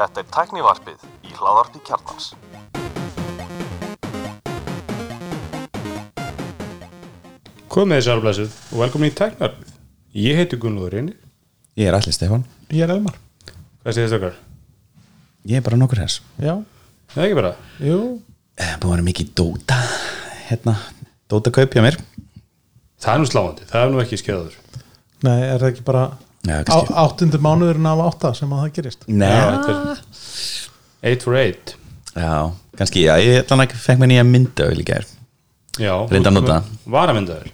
Þetta er tæknivarpið í hláðarpi kjarnans. Komið þið sálblæsuð og velkomin í tæknarpið. Ég heiti Gunnlóður Reynir. Ég er allir Stefán Ég er Elmar Hvað þetta okkar? Ég er bara nokkur hers Já, Það er ekki bara. jú Eh, Búið að vera mikið Dota Hérna, Dota kaup hjá mér Það er nú sláandi. Það er nú ekki skeður. Nei, er það ekki bara. Áttundur mánuðurinn af átta sem að það gerist Nei, þetta er 8 for 8. já, kannski Já, ég fekk mér nýja myndaöl í gær Já. Reyndu að nota. Varamyndaður.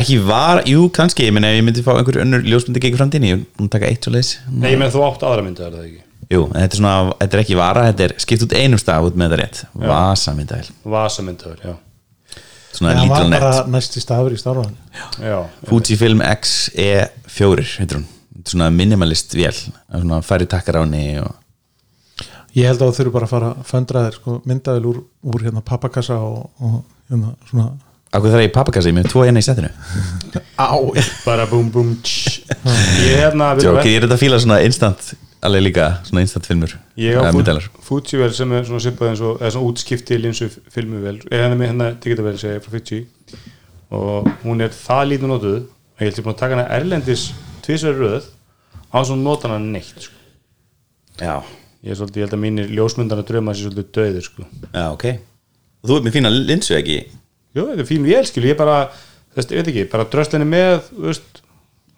Ekki var, jú, kannski Ég meni ef ég myndi fá einhver önnur ljósmyndi gegn framtíðin Ég myndi taka eitt svo leis Nei, ég meina þú átt aðra myndaður, það ekki. Jú, þetta er svona, þetta er ekki vara Þetta er skipt út einum stað út með þetta rétt Vasa myndaöl Vasamyndaður, já. Svona Það var bara næsti stafur í starfaðan Já. Fujifilm X-E4 heitir hún. Þetta er svona minimalist vél Svona færi takkar á henni og Ég held að þú þurfi bara að fara að föndra þér sko, myndaðil úr, úr hérna pappakassa og, og hérna svona Akkur þarf ég pappakassi, ég með tvo hérna í setinu Á, Bara búm, búm, tss. Ég hérna... við- Jók, ég er þetta að fíla svona instant alveg líka, svona instant filmur? Ég á. Fujivel sem er svona sipað eins og eða svona útskipti linsu filmuvel eða henni með hérna digitavel sem er frá Fuji. Og hún er það lítið notuð ég held ég búin að taka hana erlendis tvisverð röð á svona nota hana neitt sko. Já, ég, er svolítið, ég held að mínir ljósmyndana drauma sér svolítið döðir sko. já, ok Og þú ert með fína linsu ekki? Jó, þetta er fín vél skil, ég bara þess, ég veit ekki, bara dröslinni með veist,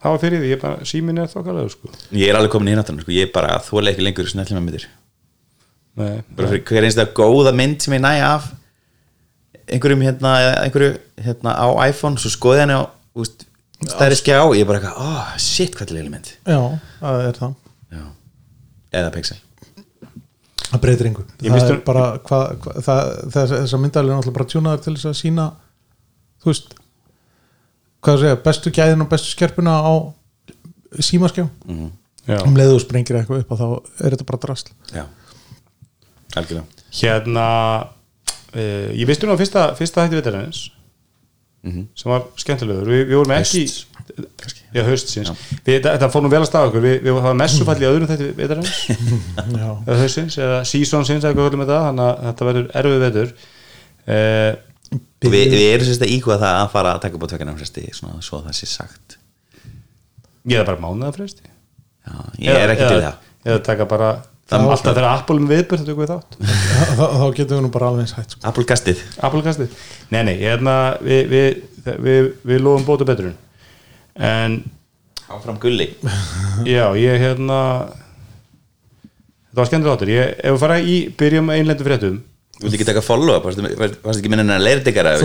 hafa fyrir því, ég bara símin er þokkalega sko. Ég er alveg komin í hináttan, sko. ég er bara þóla ekki lengur með myndir Nei, bara fyrir hver einsta góða mynd sem ég næ af einhverjum hérna, einhverju hérna á iPhone, svo skoði henni á úst, stærri skjá, ég er bara eitthvað oh, shit, hvað er mynd já, það er það. Já. eða pixel. Það breytir engu. Ég Það bara hvað hva, það, þess, þessar myndaðil er náttúrulega bara tjúnaðar til þess að sína þú veist hvað að segja, bestu gæðin og bestu skerpuna á símaskjá. Já. um leiðu og sprengir eitthvað upp þá er þetta bara drasl. Já, algjörlega. Hérna uh, ég vistu nú að fyrsta, fyrsta hætti vetarins sem var skemmtilegur. Við, við vorum ekki Kannski. já, haustsins við, þetta, þetta fór nú vel að staða okkur. Við, við hafa messufall í öðrum þetta já, eða haustsins, eða seasonsins eða hvað höllum þetta, þannig að þetta verður erfið vetur. Uh, við, við erum sérst að íkvæða það að fara að taka upp á tökina fresti, svona svo það sé sagt. Ég er bara mánuða fresti. Já, ég er ekki til það. eða taka bara Það- alltaf þegar Apple með viðbjörn þetta við þátt. Þá, þá getum við nú bara alveg eins hægt sko. Appulkastið Apple-kastið nei, nei, hérna við, við, við, við lofum bóta beturinn en áfram gulli. Já, ég hérna þetta var skemmtilega áttur ég, ef við fara í, byrjum einlendu fréttum Þú vilt ekki taka follow-up, varstu varstu ekki minna en að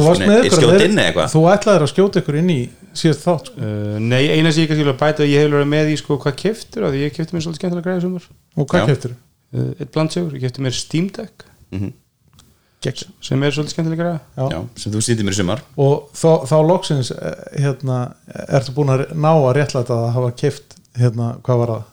varst með ykkur skjóta að inn leir- eitthvað þú ætlaðir að skjóta ykkur inn í síðast þátt sko. uh, Nei, eina sem ég kannski vil að bæta ég hefur verið með í sko hvað keftur því ég kefti mér svolítið skemmtilega græði sumar og hvað Já. keftir uh, eitt blandsegur, ég kefti mér Steam Deck Mhm. þú? sem er svolítið skemmtilega græði Já. Já, sem þú sýttir mér í sumar og þá, þá loksins eh, hérna, ertu búin að ná að réttlæta að hafa keft hérna, hvað var það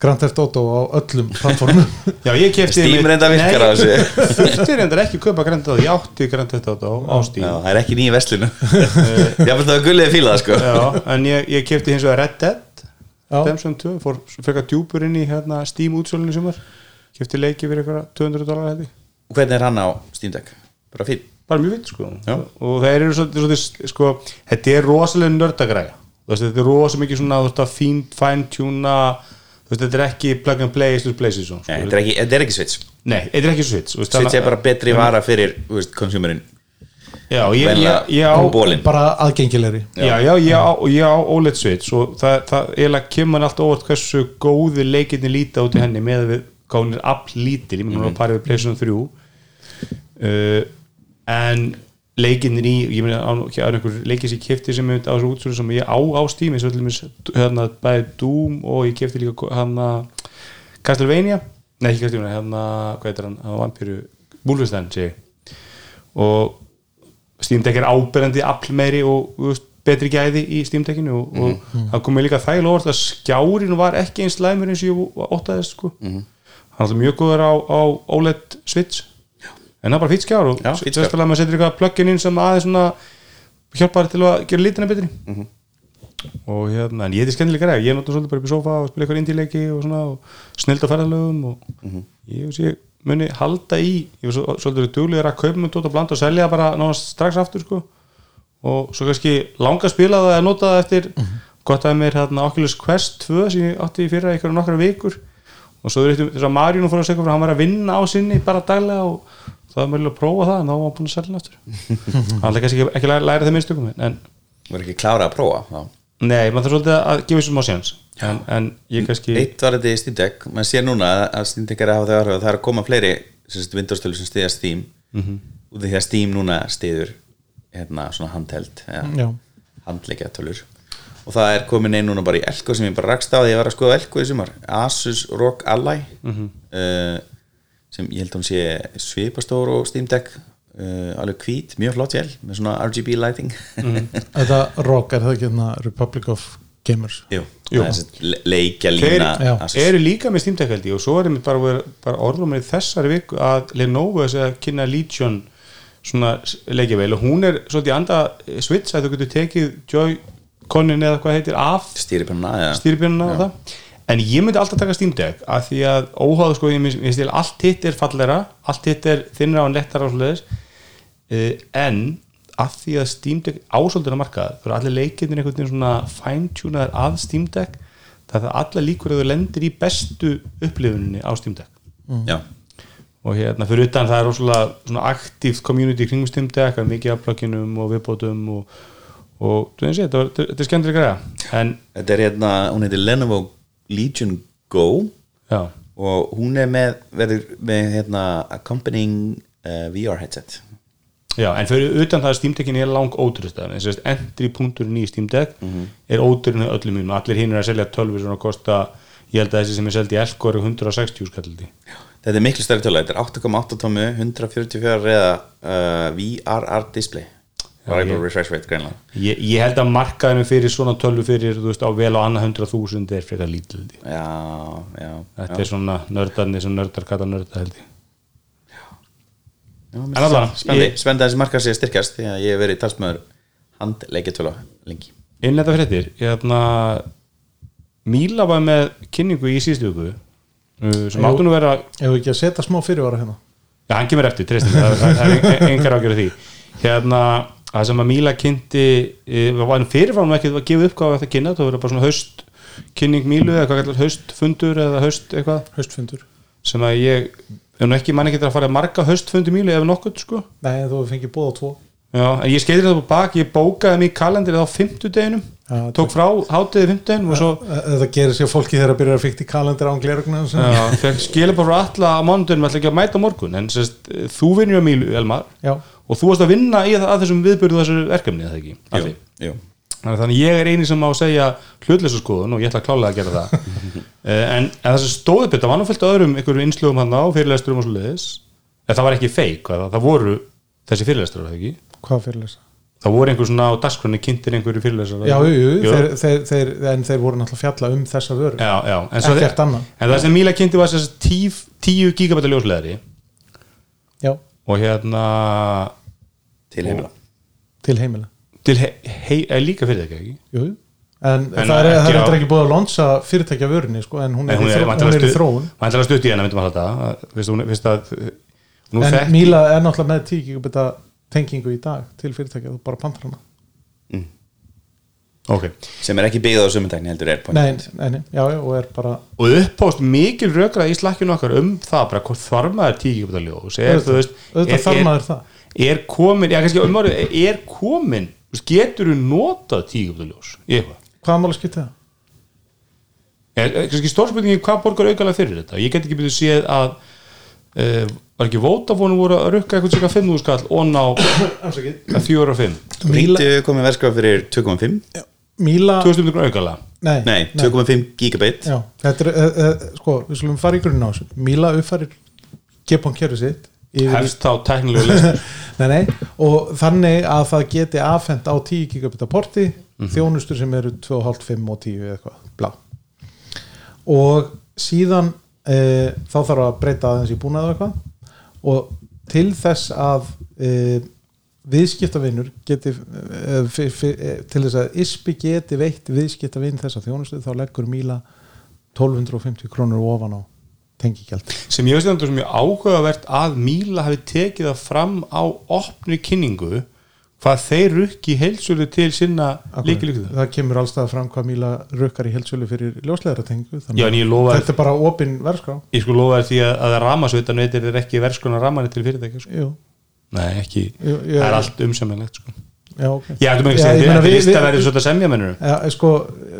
Grand Theft Auto á öllum plattformum Já, ég kefti Steam reynda virkar á þessu. Þurfti reyndar ekki að kaupa Grand Theft Auto. Ég átti Grand Theft Auto á Steam. Já, það er ekki nýja vestlinu Ég finnst það að gullið fíla það sko. Já, en ég, ég kefti hins vegar Red Dead. Redemption 2, fór frekar djúpur inn í hérna, Steam útsölunni sumar. Kefti leiki fyrir eitthvað 200 dólar ég. Og hvernig er hann á Steam Deck? Bara fín bara mjög fint sko. Já. og það eru svolítið, svolítið sko, þetta er rosalega veist, þetta er rosalega mikið svona að fín, þú veist, þetta er ekki plug and play eins og play season, sko. Nei, þetta er ekki, þetta er ekki Switch. Nei, þetta er ekki switch þú veist, Switch er bara betri vara fyrir, þú veist, consumerinn já, ég, ég, ég á bara aðgengilegri. Já, já, ég á, ég á OLED switch og það, það eiginlega kemur allt óvart hversu góði leikirni líta út í henni með við hvað hún er all lítil, ég mm. að parið við PlayStation 3 uh, en leikirnir í ég að það er einhver leikir sem ég kefti sem er á þessu útsölu sem ég á á Steam eins og dæmis hérna bæði Doom og ég kefti líka hérna Castlevania, nei ekki Castlevania hérna, hvað heitir hann, hann var vampíru Wolfenstein, segi og Steam Deck er áberandi afl meiri og veist, betri gæði í Steam Deckinu og, og það kom mér líka þægilega orð að skjárin var ekki eins læmur eins og ég óttaðist sko. hann er mjög góður á, á OLED Switch en það er bara fýtt skjár og sérstaklega að maður setur eitthvað plugin inn sem aðeins svona hjálpar til að gera litina betri. Og hérna, en ég heiti skemmtilega græð ég notum svolítið bara upp í sofa og spila eitthvað indíleiki og svona, og snild á ferðalögum og ég veist ég muni halda í ég var svo- svolítið duglegur að kaupa með tótt og blanda og selja bara nánast strax aftur sko. Og svo kannski langa spila það að nota það eftir gott að mér hérna Oculus Quest 2 sem ég átti í fyrra einhverja nokkra vikur og svo er þetta þess að Maríun fór að segja hann var að vinna á sinni bara daglega og það var mjög að prófa það en þá var hann búin að selja aftur. Hann er kannski ekki, ekki læra, þeim minnstökum en var ekki klára að prófa þá. nei, maður þarf svolítið að gefa þessum á séns. En, en ég kannski eitt var þetta í Deck maður sér núna að Deck er að hafa þau áhrif og það er að koma fleiri Windows-tölu sem stiðja Steam. Mhm. og því að Steam núna stiður hérna svona handheld handleikja tölur og það er komin einn núna bara í Elko sem ég bara rakst á því að ég var að skoða Elko í sumar Asus ROG Ally Mhm. uh, sem ég held að hún sé svipastór og Steam Deck uh, alveg hvít, mjög flott hjel með svona RGB lighting Mhm. Þetta rock er það ekki hérna Republic of Gamers Jú, Jú. er le- leikja þeir lína. Asus. eru líka með Steam Deck held ég og svo er einmitt bara, bara orðum með þessari viku að Lenovo er að kynna Legion svona leikjaveil og hún er svolítið anda switch að þú getur tekið Joy-Conin eða hvað heitir af stýripennuna ja. en ég myndi alltaf taka Steam Deck að því að óháðu sko, ég myndi stil allt hitt er fallera, allt hitt er þinnra og lettara og svoleiðis. Uh, en að því að Steam Deck ásóldina markað, fyrir allir leikirnir einhvern veginn svona fine-tunaðar að Steam Deck það er allar líkur að þú lendir í bestu upplifuninni á Steam Deck. Já. og hérna fyrir utan það er rosalega svona aktíft community kringum Steam Deck, það er mikið af plugginum og viðbótum og, og þú veist, þetta, þetta er skemmtilega græða Þetta er hérna, hún heitir Lenovo Legion Go. Já. Og hún er með, verður með hérna accompanying uh, VR headset. Já, en fyrir utan það að Steam Deckin er lang ótrústað en þess að entry punkturinn í Steam Deck er ótrúin að öllum mínum. Allir hinn er að selja tölvur svona að kosta ég held að þessi sem er seldi í Elko eru 160 skallaldi Þetta er miklu stærri tölu, þetta er 8,8 tómu 144 reða uh, VRR display Variable ég- refresh rate greinlega ég, ég held að markaðinu fyrir svona tölvu fyrir þú veist á vel á annað 100.000 er frekar lítildi. Já, já, þetta já. er svona nördarnir sem nördar kalla nörda held ég. Já. En ég- spendi að þessi markar sé að styrkjast því að ég hef verið talsmaður handleikjatölu lengi. Innlenda fréttir ég hérna Míla var með kynningu í síðustu viku uh, sem áttu nú að vera Ef við ekki að setja smá fyrirvara hérna? Já, hann kemur eftir, treystum við, það, er engar ágjörð því. Hérna, það sem að Míla kynnti e, var fyrirfram ekki að gefa upp hvað þetta kynna, það verður bara svona haust kynning Mílu eða hvað kallar haustfundur eða haust eitthvað. Haustfundur. Sem að ég, ef nú ekki mann ekki að fara marga haustfundur Mílu ef nokkuð sko. Nei, þú fengið bóð á tvo. Já, en ég skeitir þetta på bak, ég bókaði mig kalendir á fimmtudeginum, Já, tók frá hátiði fimmtudeginum og svo Þetta gerir sér fólki þegar að byrja að fykta í kalendur án glerugna Já, skilja bara alla á mánudunum ætla ekki að mæta morgun en sérst, þú vinnur á Mílu, Elmar. Já, og þú varst að vinna í það að þessum viðbyrðu þessu verkefni eða ekki? Því. jú. Þannig ég er eini sem á að segja hlutleysa skoðun og ég ætla að klálega að gera það. Eh, en, en þessi stóðupitt það var nú fyllt af öðrum einhverjum innslögum hann á fyrirlesturum og svo leiðis en það var ekki feik, það, það voru þessi fyrirlestur, það ekki? Hvað fyrirlesa? það voru einhver svona á dagskrunni kynntir einhverju fyrirlestur Já, jú, jú, þeir, þeir, þeir, en þeir voru náttúrulega að fjalla um þessa vöru. Já, já, en, Ekkert annað. en það sem Míla kynnti var þessi 10 10 gigabæta ljósleðari Já, og hérna til heimila. Til heimila. Til hei, hei, er líka fyrir það ekki? Jú, en, En það er, ekki það er á- endur ekki búið að lonsa fyrirtækja vörunni sko, en hún er, Nei, hún í, er, þró, hún er í þróun. væntanlega stutt í hennar myndum að að nú en þekki Míla er náttúrulega með 10 gigabita tengingu í dag til fyrirtækja þú bara pantar hana. Ok. Sem er ekki byggð á sumundækni heldur er nei, nei, nei, já, já, og er bara og uppást mikil rökrað í slakkinu okkar um það bara hvort þarf maður tíu geta ljós er, er, þarf er, maður það er komin, já kannski umárið er komin, getur þú notað tíu geta ljós í eitthvað? Hvaða máli skipti það? er, er, kannski stórspurningi hvað borgar aukalega fyrir þetta? Ég get ekki byrjuð séð að uh, var ekki Vodafone voru að rukka eitthvað cirka 5.000 skall og ná Afsakið. 4 og 5 Míla, Rítu komið verðskraf fyrir 2,5 Míla 2000 aukalega. Nei, nei, 2,5 gigabit. Já, þetta er, uh, uh, sko, við skulum fara í grunn á þessu. Míla uppfærir Gepon kerfi sitt hefst þá tæknilegu lestur. Nei, nei, og þannig að það geti afhent á 10 gigabita porti þjónustur sem eru 2,5, 5 og 10 eða eitthvað, blá. Og síðan e, þá þarf að breyta aðeins í búnaðu eitthvað. Og til þess að e, viðskiptavinnur geti eh, fi- fi- eh, til þess að ISPI geti veitt viðskiptavinn þessa þjónustu þá leggur Míla 1250 krónur ofan á tengigjald. Sem ég veist þetta sem mjög áhugavert að Míla hafi tekið það fram á opni kynningu hvað þeir rukki heilsölu til sinna líkilíktu það kemur allstað fram hvað Míla rukkar í helsölu fyrir ljósleðara tengu Já, en ég lofa þetta er bara opin verðskrá. Ég sko lofa því að, að ramasveitan veitir þér ekki verskona ramanni til fyrirtækja sko. Jú, nei ekki, Jú, já, það er allt umsemjanlegt sko. já, ok. Ég ætlum ekki að segja þetta er lista við- verið svona semja mennur sko,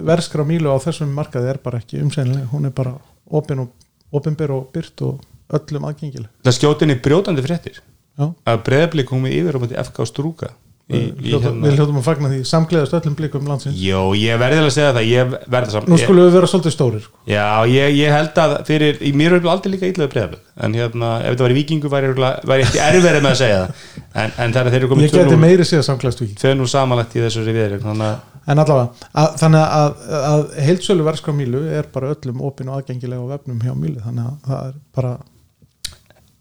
verðskrá Mílu á þessum markaði er bara ekki umsænlega hún er bara opin og opinber og byrt og öllum aðgengileg. Það skjóti inn í brjótandi fréttir. Já. Að breðablik komið yfir á FK Strúka í, í Hljóta- hérna við hljóðum að fagna því samgleðast öllum blikum landsins. Jó, ég verði að segja það, ég samt nú ég, skulum við vera svolítið stórir sko. Já, ég, ég held að fyrir, í mér er aldrei líka ítlaði breðablik en hérna, ef þetta var í vikingu væri, væri ekki erverið með að segja það. En, en er að þeir eru ég komið geti meiri séð samgleðast við tvö nú samanlegt í þessu riviðri þannig að en allavega, að, þannig að, að heilsölu verðskrá Mílu er bara öllum opin og aðgengileg á vefnum hjá Mílu þannig að það er bara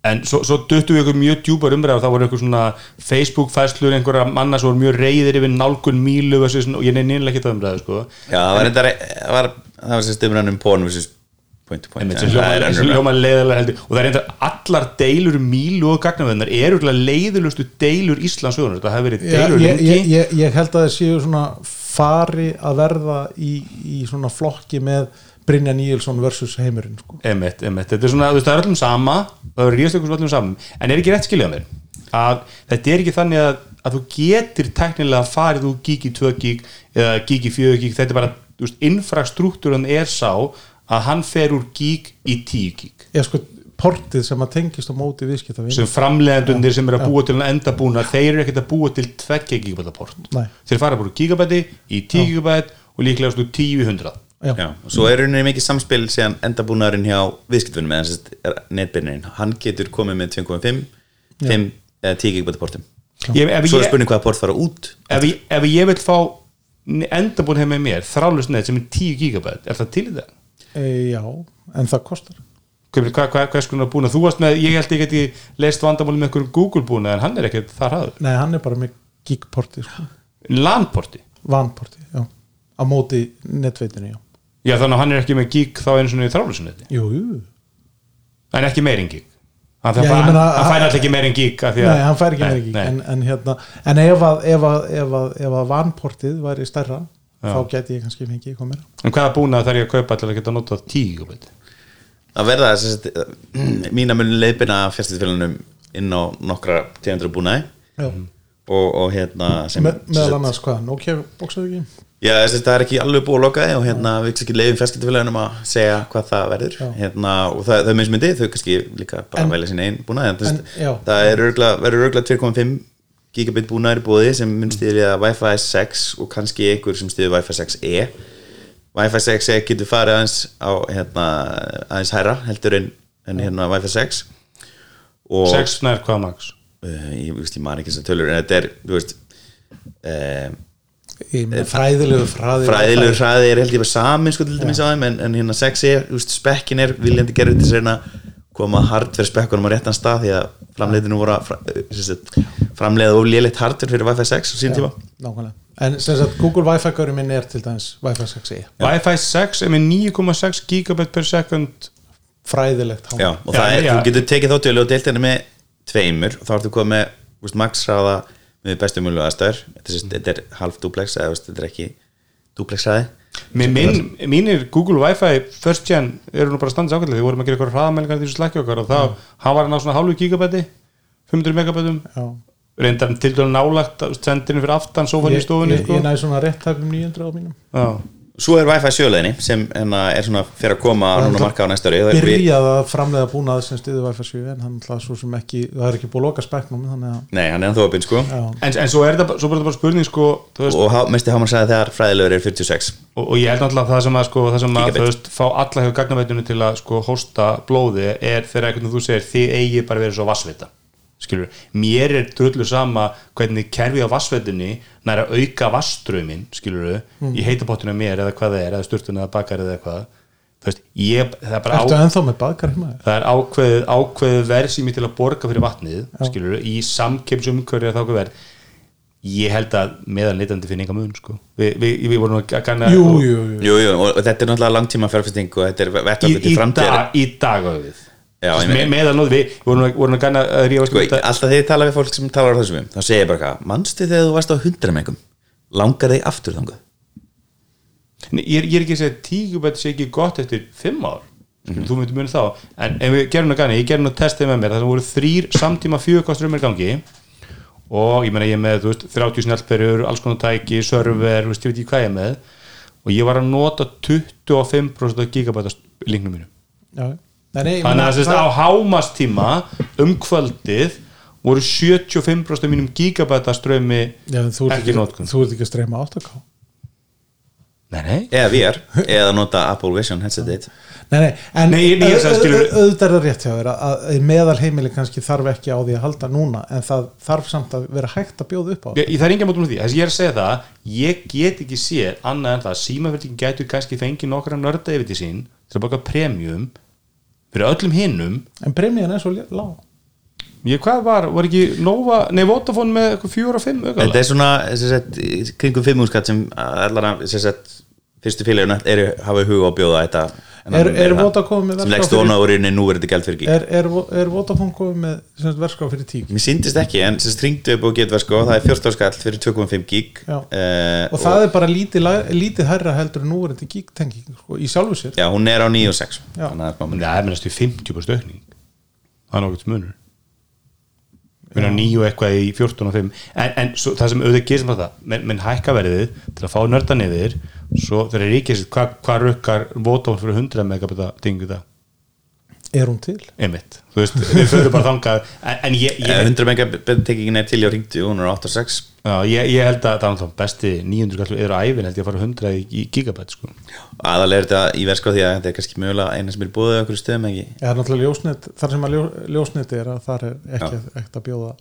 En svo, svo duttum við ykkur mjög djúpar umræður þá voru ykkur svona Facebook-fæslur einhverja manna sem voru mjög reyðir yfir nálgun mílu og ég nefnir ekki það umræðu sko. Já, það var reyndar það var, það var sérst umræðan um porn versus point to point. Er og það er reyndar allar deilur um mílu og gagnavennar eru leiðilustu deilur Íslands sögunar þetta hefur verið deilur ég, ég, ég, ég held að það séu svona fari að verða í, í svona flokki með Brynja Níelsson versus heimurinn sko. Emmett, emmett, þetta er svona, þú veist, það er öllum sama það er ríðastökum öllum sama. En er ekki rétt skiljað mér? Að þetta er ekki þannig að, að þú getur teknilega farið úr í 2 gig eða í 4 gig, þetta er bara þú veist, infrastruktúran er sá að hann fer úr gig í 10 gig. Ég sko portið sem að tengist á móti viðskiptavinn sem framleiðendunir sem eru að búa til en enda búna þeir eru ekkert að búa til 2 gigabæta port. Nei. þeir fara bara úr gigabæti í 10 gigabæt og líklega úr 10 í 100 Já. Já, og svo er rauninni mikið samspil síðan endabúnaðurinn hjá viðskiptunum eða sérst netbyrnin, hann getur komið með 2.5 5 eða 10 gigabæta portum. Ég, svo er spurning hvaða port fara út. Ef, ég, ef ég vil fá endabúin heim með mér þrálega net sem er 10 gigabæt er það til í það? e, já, en það kostar Hvað, hvað, hvað skoðum búin að þú varst með ég held ég geti leist vandamáli með einhverjum Google búin en hann er ekkert þar hafður nei, hann er bara með gigporti sko. LAN-porti, vanporti, já. Á móti netveitinu, já. Já þannig að hann er ekki með gig þá einu svona í þrálusunetti jú, jú. en ekki meir en gig? Hann, Já, já, ég hann, meina, hann fær alltaf ekki meir en gig að- nei, hann fær ekki ekki nei. en, en, hérna, en ef að, ef að, ef að, ef að vanportið væri stærra þá geti ég kannski fengið meira. En hvaða búna þarf ég að kaupa til að geta notað 10 gigabæt að verða sérst, mína mun leiðbina fjárstæðisfélunum inn á nokkra tegundur búnaði. Og, og hérna sem, Me, meðal annars hvað, Nokia bóksaðu ekki? Já, þess að það er ekki alveg búið að loka og hérna við ekki leiðum fjarskiptafélagunum að segja hvað það verður. Hérna, og það, það er mismyndi, þau kannski líka bara En- velja sín einn búnað en, það er verður örgla 2.5 gigabit búnaður í búði sem mun stýðja Wi-Fi 6 og kannski einhver sem stýður Wi-Fi 6e Wi-Fi 6e getur farið aðeins á hérna, aðeins hæra heldur en, en hérna Wi-Fi 6 og 6 nær hvað max? Uh, ég, veist, ég man ekki þessar tölur en þetta er, þú veist uh, Í með fræðilegu fræði fræðilegur hraði er held ég bara samin sko til dæmis á þeim en, en hérna 6 er, þú veist, spekkin er viljandi gerður til að koma hardware spekkunum á réttan stað því að framleiðinu voru að fra, sem sagt, framleiða of lélitt hardware fyrir Wi-Fi 6 á sín tíma. nákvæmlega. En sem sagt Google Wi-Fi gauri minn er til dæmis Wi-Fi 6e Wi-Fi 6 er með 9,6 gigabæt per sekund fræðilegt Já, og það Já, er, já. þú getur tekið þá tölu og deilt henni með tveimur. Og þá ertu komið með þú veist, max hraða með bestu mjölu aðstæður. Þetta, er- þetta er half duplex eða þú veist, þetta er ekki duplex hraði Minn, mínir Google Wi-Fi first gen eru nú bara standis ákveðlega því vorum að gera eitthvað hraðamælingar því sem slækja okkar og þá hann var hann á svona hálfu gigabæti 500 megabætum reyndar til dælu nálagt sendinu fyrir aftan sófan í ég, stofunni ég, sko. ég næ svona rétt tæpum 900 á mínum Já. Svo er Wi-Fi sjöleðinni sem hérna, er svona fyrir að koma núna marka á næsta ári. Það er- við- byrjað að framleiða búnað sem stiður Wi-Fi 7 en hann ætla svo sem ekki það er ekki búið að loka speknum þannig að Nei, hann er ennþá opinn sko. En, en svo er þetta bara, svo bara, spurning sko, þú veist, og há, mesti hámann sagði þegar fræðilegur er 46 og, og ég held náttúrulega að það sem að, sko, það sem að þú veist, fá alla hjá gagnaveitunum til að sko, hósta blóði er þegar einhvern veginn þú segir þið eigi bara verið svo vassvita skilur, mér er drullu sama hvernig kerfi á vassveitunni nær að auka vasströmin skilur, í heitapottina mér eða hvað það er, eða sturtun eða bakar eða eitthvað. Þú veist, ég, það er bara á, þér? það er ákveðið, ákveðið verð sem ég til að borga fyrir vatnið skilur, í samkeppsumkörju að þá verð. Ég held að meðan leitandi finn enga mun sko. við, við, við vorum að kanna Jú, jú, jú. Jú, jú, og þetta er náttúrulega langtíma fjárfesting og þetta er í, vettvöldu í, til framtíðar. dag, í dag á við Já, með, meðan nóð við við vorum að, vorum að kanna að rífa sko, alltaf þegar ég tala við fólk sem talar á þessum þá segir ég bara hvað, manstu þegar þú varst á 100 mengum langar þig aftur Nei, ég, ég er ekki að segja tíkubætt sé ekki gott eftir fimm ár. Mm þú myndir muni þá. En ef við gerum það gani, ég gerum það testið með mér. Það voru þrýr samtíma fjögkostur um er gangi. Og ég meina ég er með þú veist, 30 snjallperjur, alls konar tæki server, þú veist, ég veit ekki hvað ég er með. Og ég var að nota 25% af gigabæta linknum mínu Já. Þannig að sérst, á hámastíma um kvöldið voru 75% af mínum gigabæta strömi Já, en þú ert ekki notkun. þú ert ekki að streyma 8K nei, nei, eða VR, eða nota Apple Vision headset Nei, nei, en Nei, ég- ég sagði, skilur- au- au- auðvitað er það rétt hjá þér að, meðal heimili kannski þarf ekki á því að halda núna en það þarf samt að vera hægt að bjóða upp á Ég, það er engin mótum með því, þess að ég er að segja það ég get ekki séð annað en það að símaverðingin gætu kannski fengið nokkra nörda yfir til sín til að baka premium fyrir öllum hinnum en premiðan er svo lág. Ég hvað var, var ekki Nova, nei Vodafone með eitthvað fjóra og fimm þetta aukala er svona sem sagt, kringum 5 skatt sem allar sem sagt, fyrstu félaginu eru hafa í huga að bjóða þetta Er- er Vodafone með sem verðskrá leggst fyrir- vona úr inni nú er þetta gælt fyrir gík Er, er, er Vodafone komið með verðskrá fyrir tík mér síndist ekki en sem stringdu upp og getur sko, það er 14 skall fyrir 2,5 gík Já. uh, og það er bara lítið, lítið herra heldur en nú er þetta gíktenging sko, í sjálfu sér. Já, hún er á 9 og 6 Já. þannig að það er er við 50% aukning. Það er nokkuð munur. við erum nýju eitthvað í 14 og 5 en, en svo, það sem auðvitað gerist með það menn, menn hækka verðið til að fá nörda niður svo þegar er ríkið sér hvað hva rukkar Vodafone fyrir 100 megabita dingu það er hún til? einmitt, þú veist, við förum bara þangað en, en ég, ég, 100 megabit-tekingin er til á ringdu hún er 8 og 6 já, ég, ég held að það er náttúrulega besti 900 kallu eður á ævin held ég að fara 100 í, gigabæt sko. aðalega er þetta í verska því að þetta er kannski mögulega eina sem er búið á okkur stöðum ekki Já, náttúrulega ljósnet, þar sem að ljó, ljósnet er að þar er ekki ekkert að bjóða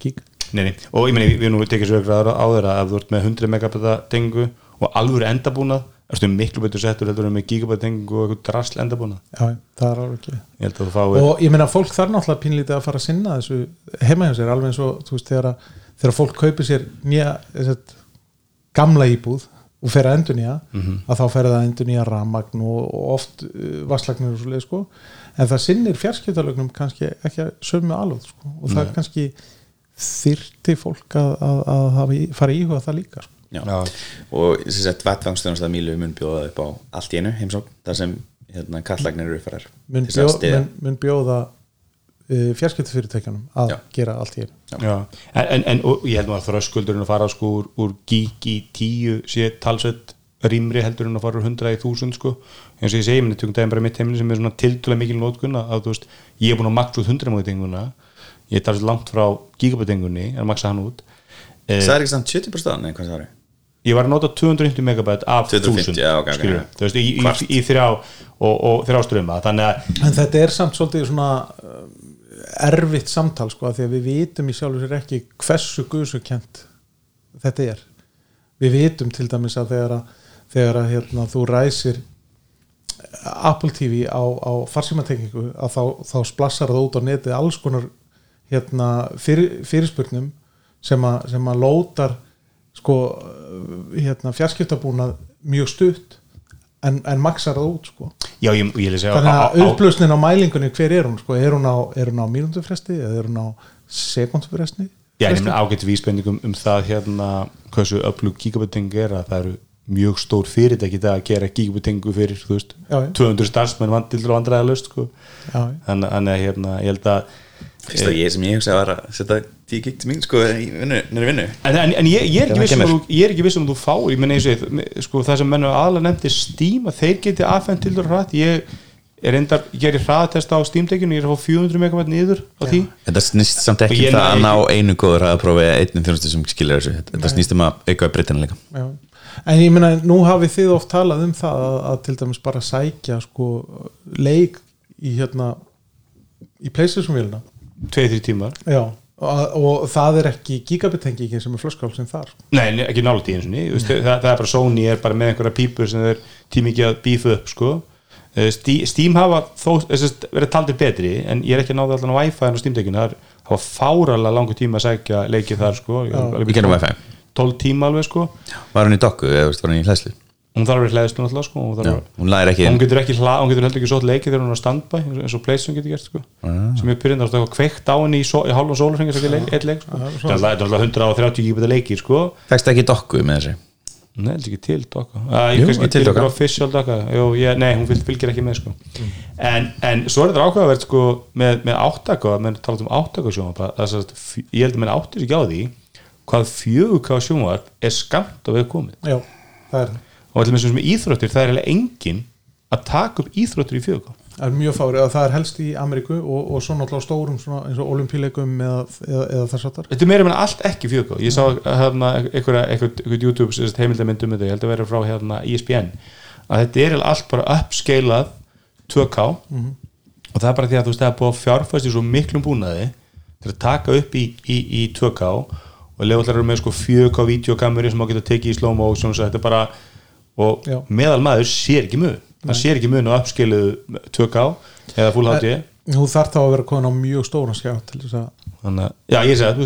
gík nei, nei. og ég meni, við nú tekið svo ykkur áður að ef þú ert með 100 megabæta tengu og alvöru endabúnað erstu miklu betur settur heldur með gigabæta tengu og eitthvað drasl endabúnað Já, það er alveg ekki. Ég fáir og ég meina fólk þarf náttúrulega pínlítið að fara að sinna þessu heima hjá sér alveg eins og þú veist þegar, að, þegar fólk kaupir sér nýja sagt, gamla íbúð og fer að endur nýja að þá fer það að endur nýja rammagn og, og oft uh, vasslagnir og svo leið sko. En það sinnir fjarskiptalögnum kannski ekki að sömu alveg sko. Og það kannski þyrti fólk að, að, að fara íhuga það líka sko. Já. Já. og sem sagt vettvangsstjónastað Mílu mun bjóða upp á allt í einu heimsókn þar sem hérna, kallagnir eru uppfærar mun, að bjó, mun, mun bjóða uh, fjarskiptafyrirtækjanum að Já. gera allt í einu. Já, en, en, ég held nú að þröskuldurinn að fara sko úr, úr gík í tíu sé talsett rýmri heldur en að fara úr 100 í 1000 sko. Eins og ég segi, minni tökum daginn bara mitt heimili sem er svona tildulega mikil nótkun að þú veist, ég er búin að maksa út 100 múið tenguna ég er talsett langt frá gigabytengunni en að maksa hann út. Eh, það er ekki samt 70% aðan, hvað það eru ég var að nota 250 megabæt af 250, 1000 já, ok, ok, skilur, ok. þú veist, í, í, í þrjá og, og þrjá ströma þannig að En þetta er samt svolítið svona uh, erfitt samtal sko af því að við vitum í sjálfur sér ekki hversu guðsukent þetta er. Við vitum til dæmis að þegar að, þegar að hérna, þú ræsir Apple TV á, á farsímatengingu að þá, þá splassar það út á netið alls konar hérna, fyrir, fyrirspurnum sem, a, sem að lótar sko hérna, fjarskiptabúnað mjög stutt en, en maksar það út sko. Já, ég, ég segja þannig að upplösnin á mælingunni hver er hún sko, er hún á, á mínútufresti eða er hún á sekundufresti Já, ég meina ágætt vísbendingum um það hérna hversu öflug gigabitting er að það eru mjög stór fyrirtæki dag að gera gigabittingu fyrir, þú veist, Já, já. 200 starfsmenn vandil og vandræða löst, sko. Þannig að hérna, ég held að Fyrst að ég sem ég hugsa var að setja 10 gig til mín sko í vinnu, nýri vinnu. En, en, en ég, ég, er ekki Þegar viss um það að þú, ég er ekki viss um að þú fá ég meina eins og ég, sko, það sem mennur aðlega nefndi Steam að þeir geti aðfænt til þú hratt. Ég er endar, ég gerir hraðatest á Steam-tekjunu, ég er að fá 400 megawatt niður á því. Þetta snýst samt ekki um það að ná einu góður að prófa einnum þjónustu sem skilur þessu. Þetta snýst um að auka breytina líka. Já. en ég meina nú hafið þið oft talað um það að, að til dæmis bara sækja sko leik í hérna í Playstation-vélina 2-3 tímar. Já og, og það er ekki gigabit-tengingin sem er flöskálsinn þar. Nei, ekki í eins og ný það, það er bara Sony er bara með einhverja pípur sem þeir tími ekki að bífa upp sko. Uh, Ste- Steam hafa þó þessast, verið taldir betri en ég er ekki að náða allan á Wi-Fi en á Steam-dekinu, það er- það var fáralega langur tíma að sækja leikið þar sko. Við kennum Wi-Fi. 12 tíma alveg sko. Var hún í dokku eða var hún í hlæslu hún þarf að vera hlæðist náttúrulega sko hún, Já, að, hún ekki hún getur ekki hla, hún getur heldur ekki svo leikið þegar hún er á standby eins og- eins og Playstation getur gert sko. Sem er pyrrindar að kveikt á henni í, so, í hálfa sólurhengi sem leik, eitt leik sko. það er alltaf 130 gíbita leikir sko. Fækst ekki dokku með þessi Nei, heldur ekki til dokka. Ah, Nei, hún fylg, fylgir ekki með sko. en, en svo er þetta ákveðavert sko, með, með áttaka, menn talað um áttaka að er ég held að menn áttir ekki á því hvað fjögurká að það og allir með sem íþróttir, það er eiginlega engin að taka upp íþróttir í fjögurká það er mjög fárið að það er helst í Ameríku og, og svo náttúrulega stórum svona, eins og olimpíleikum eða, eða, eða þess aftar Þetta er meira meina allt ekki fjögurká ég sá hérna einhvern YouTube sem sagt, heimildamynd um þetta, ég held að vera frá hérna ESPN að þetta er allt bara uppskeilað 2K og það er bara því að þú veist það er búið að fjárfæst í svo miklum búnaði til að taka upp í, í, í 2K og leifallar eru með sko 4K videokameri sem á geta tekið í slow motion þetta er bara og Já. meðal maður sér ekki mun. Hann sér ekki mun á uppskeiluðu 2K eða full HD þú þarf þá að vera komin á mjög stóran skjá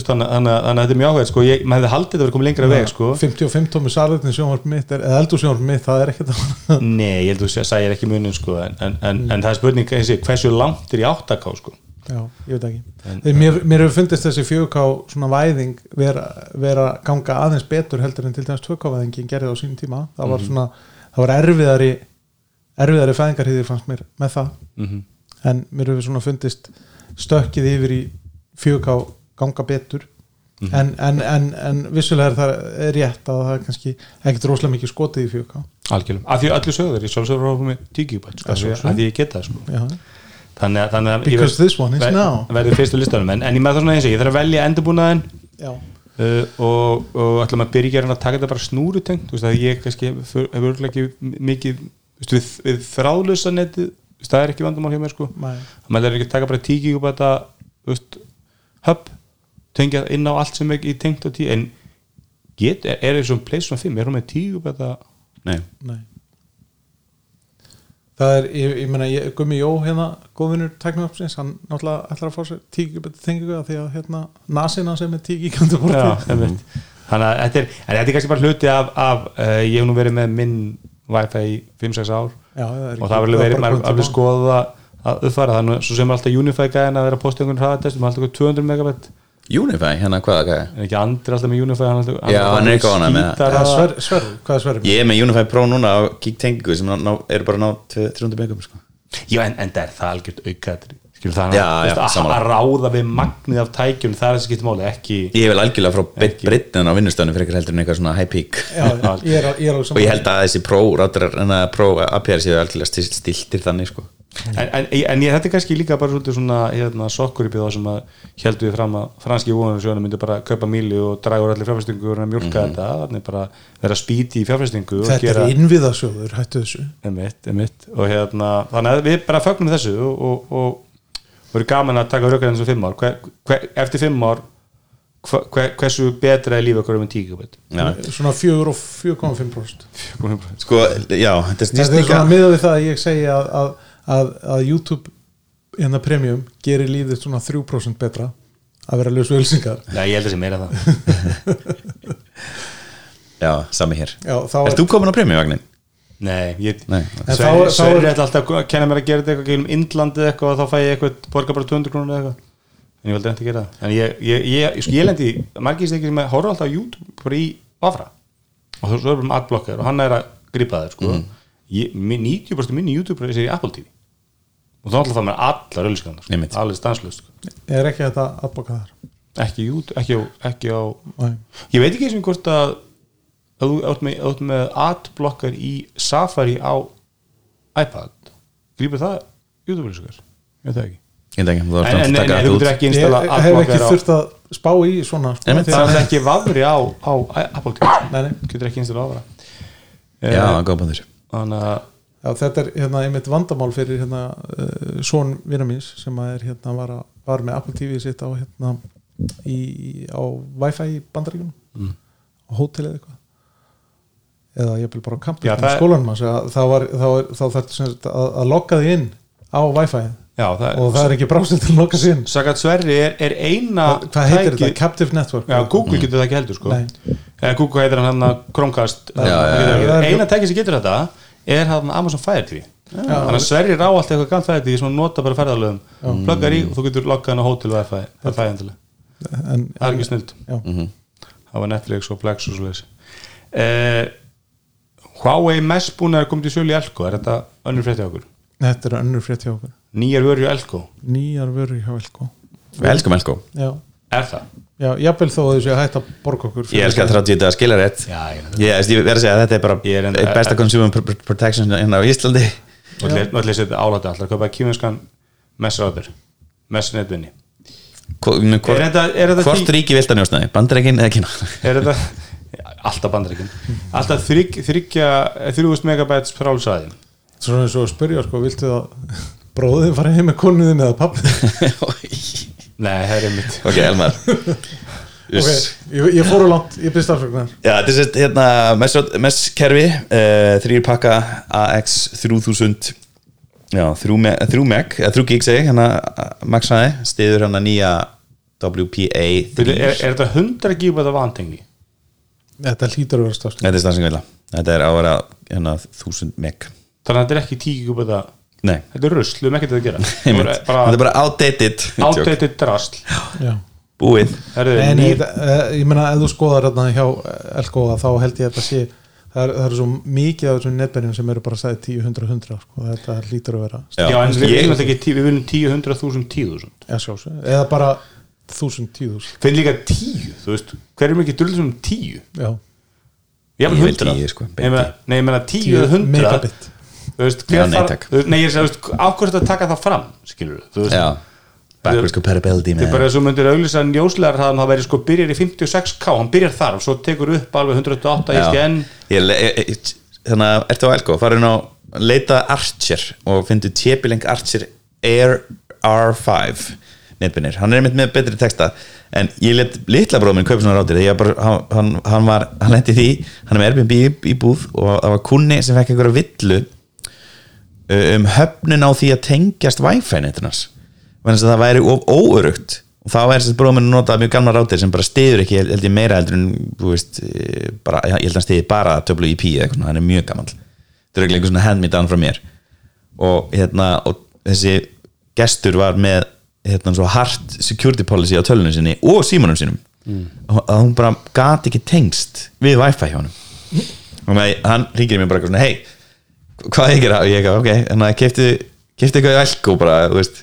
þannig að, það, þetta er mjög áhverð sko, ég, maður hefði haldið að vera komið lengra veg sko. 55 tómi sarðurinn sjónvarp mitt er, eða eldur sjónvarp mitt, það er ekkert að Nei, ég held að þú sæðir ekki munin sko, en, en, en, en það er spurning hversu langt er í 8K sko. Já, ég veit ekki. Þegar mér, mér hefur fundist þessi 4K svona væðing vera, vera ganga aðeins betur heldur en til dæmis 2K væðingin gerði á sínum tíma. Það var svona, það var erfiðari erfiðari fæðingarhýðir fannst mér með það. Mhm. en mér hefur svona fundist stökkið yfir í 4K ganga betur. En, en, en, en vissulega er það er rétt að það er kannski ekkert rosalega mikið skotið í 4K algjörlega, af því að allir sögður ég sjálfsögur á með 10 GB af því að- ég geta það sko. Já. Þannig að, þannig að because ver- this one is ver- now. verður fyrstu listanum. En, en ég með það svona eins og ég þarf að velja endurbúnaðin Já. uh, og, og ætla maður að byrja að taka þetta bara snúrutengt. Þú veist að ég kannski hefur örugglega ekki mikið þú veist, við, við þráðlösa netið þú veist, það er ekki vandamál hjá mér sko. Nei. maður er ekki að taka bara 10 GB þetta þú veist, hub tengja inn á allt sem í tengt á 10 en get, er, er eins og Playstation 5 er hún með 10 GB þetta Nei, Nei Það er, ég, ég meina, ég, Gummi Jó hérna, góðvinur tæknumöpsins, hann náttúrulega ætlar að fá sér að því að hérna nasina sem er einmitt. þannig að þetta er, en þetta er kannski bara hluti af, af uh, ég hef nú verið með minn Wi-Fi í 5-6 ár Já, það og það verður verið, maður alveg sko skoðað að, að uppfæra. Það, Nú- svo sem alltaf Unify gæðin að vera að posta einhvern hraðatest, maður alltaf 200 megabit Unify, hérna hvaða gæði en ekki andri alltaf með Unify hann er alltaf, Já, hann er eitthvað ánægður með það. skítara- Sverri, Sverri, hvað er Sverri? Ég er með Unify Pro núna á Geek tengingu sem ná, ná, eru bara ná 300 megum sko. Já, en, en það er það algjört aukaðri skilur það Já, þú veist, já, að, að ráða við magnið af tækjum það er þessi skiptum máli, ekki Ég vil algjörlega frá Ekki. brittin á vinnustöðinu fyrir heldur en eitthvað svona high peak Já, ég er, ég er alveg og ég held að þessi Pro að Pro APR séu algjörlega stil- stiltir þannig sko. En, en, en ég, þetta er kannski líka bara svolítið svona hérna, sokkur í bíða sem að heldur við fram að franski vonum myndi bara kaupa míli og draga úr allir fjárfæstingu og mjölka þetta, þannig bara vera spýti í fjárfæstingu og Þetta gera er innviðasjóður, hættu þessu. Emitt, emitt og hérna, þannig að við bara fögnum þessu og, og, og voru gaman að taka rökar enn svo fimm ár. Hver, hver, eftir fimm ár hver, hver, hversu betra er líf okkur um en Já. Svona 4 og 4,5% sko, já, þetta snýst Þetta er svona miðað við það að ég segi að, að, að, að YouTube hérna premium gerir lífið svona 3% betra að vera laus völsingar Nei, ég held að sé meira það. Já, sami hér. Já, þá Erst þú komin á premjuvagnin? Nei, ég Nei. En þá- Sverri þá er- ætla alltaf að kenna mér að gera þetta eitthvað um Indlandi eitthvað og þá fæ ég eitthvað borga bara 200 krónur eða eitthvað. En ég vildi ekki gera það. En ég, ég, ég, sko, ég lendi margir stekki sem horfa alltaf á YouTube bara í Vafra og svo er bara um adblocker og hann er að gripa það sko. ég, minn 90% minni YouTube er í Apple TV og þá alltaf það með allar sko. allir stanslust er ekki þetta aðboka þar? Ekki, ekki, ekki á Nei. ég veit ekki eins og hvort að að þú átt með, átt með adblocker í Safari á iPad. Grípur það YouTube-lýsingar ég veit það ekki. Ég en, að þú getur ekki Ég installa hef ekki þurft að spá í svona sko, það að- er ekki vafri á, á Apple TV Nei, nei. getur ekki installa vafra. Já, Eh, góð búnður þannig að Já, þetta er hérna einmitt vandamál fyrir hérna uh, son vinna míns sem er hérna var, að, var með Apple TV sitt á hérna í, á Wi-Fi í bandaríkunum Mm. á hótelið eitthvað. Eða ég vil bara á kampus það er- skólanum þá, er- þarf að, að logga því inn á Wi-Fi. Já, það og það er ekki brásið til að logga sig inn. Sagat Sverri er, er eina hvað heitir tæki- þetta? Captive Network? Já, Google getur það ekki heldur sko. Nei. Eða Google heitir hann hann að Chromecast. Já. Eina tæki sem getur þetta er hann Amazon Fire TV. Þannig að Sverri rá allt eitthvað galt Fire TV sem hann nota bara ferðalögum Pluggar í og þú getur loggað hann á hótel Wi-Fi Það er fæðandilega en, Það er ekki snilt já, Það var Netflix og Plex og svo leiðis eh, Huawei að komið til sölu í Elko. Er þetta önnur frétti okkur? þetta er önnur frétt hjá okkur. Nýjar vörju Elko. Nýjar vörur hjá Elko. Við elskum Elko. Já, Er það? Já, jafnvel þó að þessu að hætta að borga okkur Ég elskar 30 þetta að skilja rétt. Já, ég Ég, ég, ég verð að segja að þetta er bara er eitt besta consumer pr- pr- protection hérna á Íslandi. Nú ætlum ég að setja álæti alltaf að kaupa kýminskan Mesh router Mesh netvinni Hvor- hvor- Er þetta- er þetta Hvort ríki vilt að njósnaði? Bandarækin eða? Er þetta Alltaf bandaríkin. Alltaf þrygg, þryggja 3000 megabæts per álsæðin svona eins og að spyrja sko, viltu að bróðið fara heim með konuðin eða pappi Nei, það er einmitt. Ok, Elmar. Ok, ég, ég fór á langt, ég byrst afsökunar Já, þetta er sérst hérna MES-kerfi uh, þrýr pakka AX 3000 Já, 3 meg, 3 meg eða 3 gig segi, hérna Max hæði stiður hérna nýja WPA 3 er, er þetta 100 gigabæta vantengi? þetta hlýtur að vera stafsning Þetta er stafsing vilja Þetta er á að vera hérna 1000 meg Þannig að þetta er ekki 10 gigabæta Nei, Þetta er rusl, við erum ekkert að gera. Þetta er bara outdated outdated drasl. Já. Búið. Nýr- þetta, eh, ég meina ef þú skoðar hérna hjá Elko þá held ég að þetta sé það er, það er svo mikið af þessum netbænum sem eru bara sæði 10, 100, 100 sko. þetta hlýtur að vera Já, Já, en við ég- viljum ekki Við viljum 10, 100, 1000, 10.000 ja, sjálfsög, eða bara 1000, 10.000 Finn líka 10, þú veist Hver er mikið drull sem 10? já, Ég Ég vil 100 10, sko, Nei, ég meina- Nei, ég meina 10 10 eða 100 megabit Þú veist, Já, nei, takk. þú Nei, ég er að segja, ákvæmst að taka það fram Skilur þú veist Já. Backwards compatibility Þetta er bara þess að þú myndir auglýsa njóslegar það það væri sko byrjar í 56k hann byrjar þar og svo tekur upp alveg 108 Já. ISDN Ég le- ég- ég- Þannig að ertu á Elko farin á leita Archer og fyndu Tjepilenk Archer Air R5 netbunir, hann er einmitt með betri texta en ég let litla bróðum minn kaupa svona rátir því að bara, hann, hann, hann var hann lendi því, hann er með Airbnb í, í búð og það var kunni sem fekk einhverja villu um höfnun á því að tengjast Wi-Fi netinans þannig að það væri of óörugt. Og þá er minn að nota mjög gamla rátir sem bara stiður ekki, held ég meira heldur en veist, eh, bara, ég held að hann stiði bara WIP eða eitthvað, hann er mjög gammal þetta er ekki einhver svona hand me down frá mér. Og, hérna, og þessi gestur var með hérna, svo hard security policy á tölunum sinni og símanum sínum. Og að hún bara gat ekki tengst við wifi hjá honum. Og hann ringir mér bara hei, hvað ég gera? Og ég eitthvað, ok, þannig að kefti kefti eitthvað í elko bara, þú veist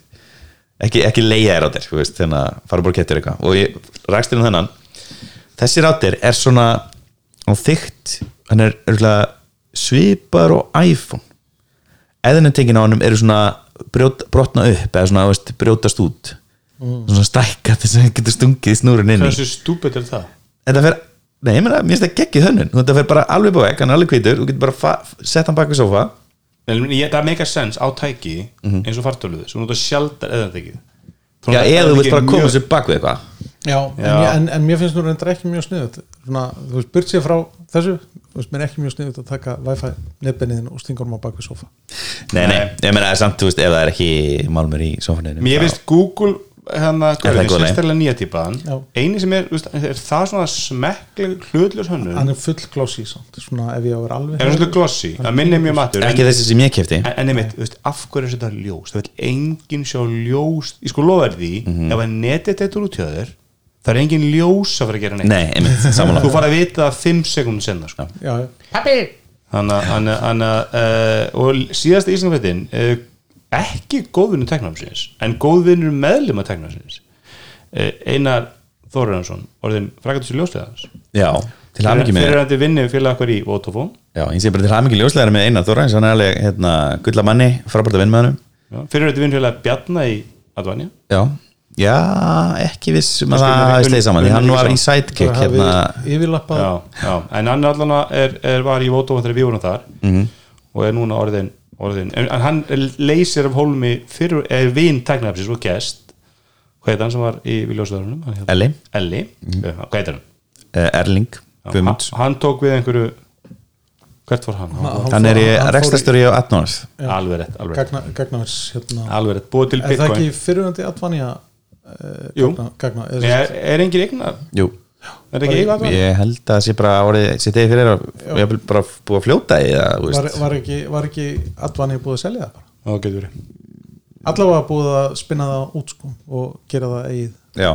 ekki, ekki leiða þér á þér, þú veist þannig að fara bara og keftir eitthvað. Og ég rakst um þennan. Þessi rátir er svona á þygt, hann er svipar og iPhone. Eðinetengin á honum eru svona brjót, brotna upp eða svona veist, brjótast út. Svona stækka þess að hann getur stungið snúrin inn í. Hversu stúpid er það? þetta fer, nei, ég meina, mér finnst það geggið hönnun. Þetta fer bara alveg búið, hann er alveg hvítur þú getur bara sett hann bak við sofa En ég, það make a sense á tæki eins og fartöluðu sem nota sjaldar eða tekið já, eða þú vilt bara koma sér bak við eitthvað. Já, en, Já. ég, en, en mér finnst nú reyndar ekki mjög sniðut svona, þú veist, burt sér frá þessu þú veist, mér er ekki mjög sniðut að taka Wi-Fi netbenniðin og stinga honum á bak við sofa nei, nei, ég meina, samt, þú veist, ef það er ekki málmur í sofaninu Mér finnst Google hérna, Er hvað er góð það, leið? sérstaklega nýja Já. eini sem er, er það svona smekkleg hlutljós hönnun? Hann er full glossy samt, svona ef ég á að vera alveg er hann svona glossy, það minnir mjög matur ekki þessi sem ég kefti en, en einmitt, af hverju er þetta ljós það vil enginn sjá ljós ég sko lofa því, Mhm. ef að netið þetta út hjá þér það er enginn ljós að fara að gera neitt. Nei, einmitt, þú fara að vita það 5 sekundin senna sko. uh, og síðasta íslingafettin uh, ekki góðvinnu teknafnsins en góðvinnur meðlum að teknafnsins uh, Einar Þórðarsson orðin sér ljóslegaðans já, til hamingi með fyrir að vinni félag okkar í Vodafone. Já, ég sé bara til hamingi ljóslegar með Einar Þóra hann er alveg, hérna, gulla manni frábært að vinna með hann fyrir að vinni félag Bjarna í Advanja já, já, ekki viss um að það hafi sleið saman því hann var í sidekick hérna, yfirlappað. Já, já, en hann allan er, er, var í Vodafone þegar við vorum þar Mhm. og er núna orðin, orðin en, en hann leysir af hólmi fyrir, er vinn teknafnsins og gest hvað heit hann sem var í Viljósöðurunum Elli, Elli, mm. hvað heitir hann? eh, Erling Já, hann, hann tók við einhverju hvert fór hann? hann hann er í rekstastjóri á Atnors Já. alveg rétt, alveg rétt, gagna, gagnavers hérna. alveg rétt búið til er það bitcoin ekki fyrirvændi Advanja uh, Jú. gagna, gagna, er, er, er engin eignar, jú, er það ekki eignar ég held að það sé bara árið sitt eigi fyrir að ég hef bara búið að fljóta í það þú var, var ekki, var ekki Advanja búið að selja það bara? Þá getur verið. Allavega búið að spinna það út sko og gera það eigið. Já,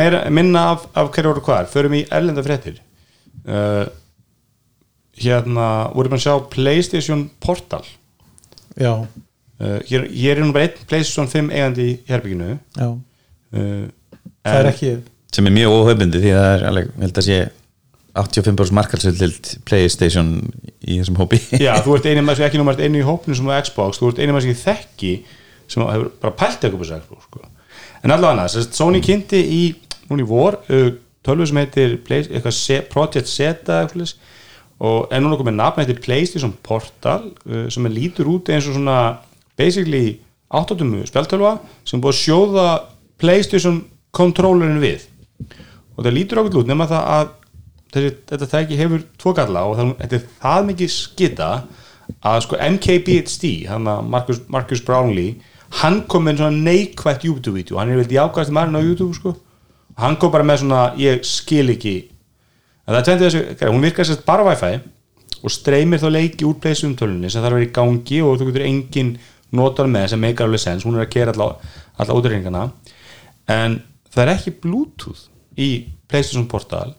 meira, minna af, af hverju voru hvar? Förum í erlenda fréttir. Uh, hérna voru bara að sjá Playstation Portal. Já, uh, hér, hér er nú bara einn Playstation 5 eigandi í herbygginu já, uh, það er ekki sem er mjög óhaubundi því að það er alveg, ég held að sé 85% markalsöldild Playstation í þessum hópi. Já, þú ert eini maður sem ekki númast einu í hópnu sem á Xbox, þú ert eini maður sem ég þekki sem hefur bara pælt eitthvað på Xbox sko. en allavega annars, Sony kynnti í núna í vor, tölvu sem heitir Play, Se- Project Zeta og er núna komið nafn heitir PlayStation Portal sem er lítur út eins og svona basically 8-tumu spjaltölva sem búið að sjóða PlayStation controllerin við og það lítur ákveð út nema það að þessi, þetta tæki hefur tvo galla og það, þetta er það mikið skita að sko MKBHD hann að Marcus, Marcus Brownlee hann kom með svona neikvætt YouTube-vídeó hann er veldi ákvæðast maðurinn á YouTube sko. Og hann kom bara með svona ég skil ekki en það tvendið þessu, hún virkar sérst bara Wi-Fi og streymir þá leiki úr pleysum tölunni sem þarf að vera í gangi og þú getur engin notar með sem meikar alveg sens, hún er að kera alla útrýringana en það er ekki Bluetooth í PlayStation Portal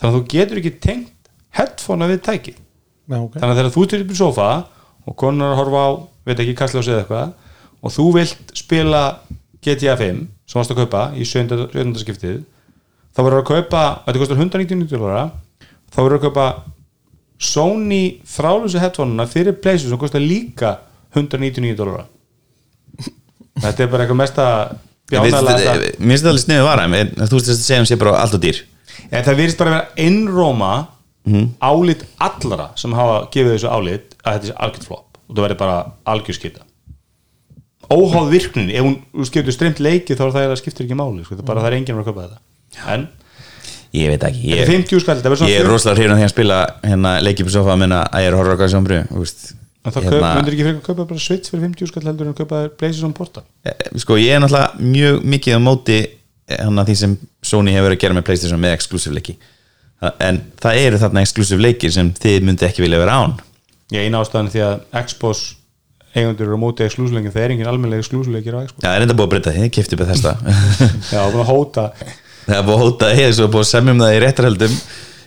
þannig að þú getur ekki tengt headphone við tæki já, ok, þannig að þegar þú styrir upp í sofa og konar að horfa á, veit ekki, kastljósi eða eitthvað og þú vilt spila GTA 5 sem varst að kaupa í 7. skiptið þá verður að kaupa, þetta kostar 199 dólara þá verður að kaupa Sony þrálusi headphone-una fyrir PlayStation sem kostar líka 199 dólara þetta er bara eitthvað mesta bjánalega mér finnst þetta alveg sniðu vara en þú veist að segja um sé bara allt og dýr. En það virðist bara vera innróma álit allra sem hafa gefið þessu álit að þetta er algjört flop. Og það verður bara algjör skita. Óháð virknin ef hún skiptur streymt leiki þá er það að skiptir ekki máli sko. það, bara, það er enginn að köpa þetta. En ég veit ekki, ég, 50 skall það verður ég er rosalega hrifin að því að spila hérna leikið på sofa að minna að ég er að sjónbru en það hérna, myndir ekki fyrir að kaupa bara Switch fyrir 50 skall heldur en að kaupa PlayStation Portal sko ég er náttúrulega mjög mikið á móti hann að því sem Sony hefur verið að gera með Playstation með exclusive leiki. En það eru þarna exclusive leikir sem þið myndi ekki vilja vera án. Ég eina ástæðan því að Xbox eigundur eru á móti exclusive-leikin það er engin almennlega exclusive-leikir á Xbox. Já, það er enda búið að breyta því, kefti upp þesta já, búin að hóta. Það er búið að hóta því, svo er búið að semja um það í réttarhöldum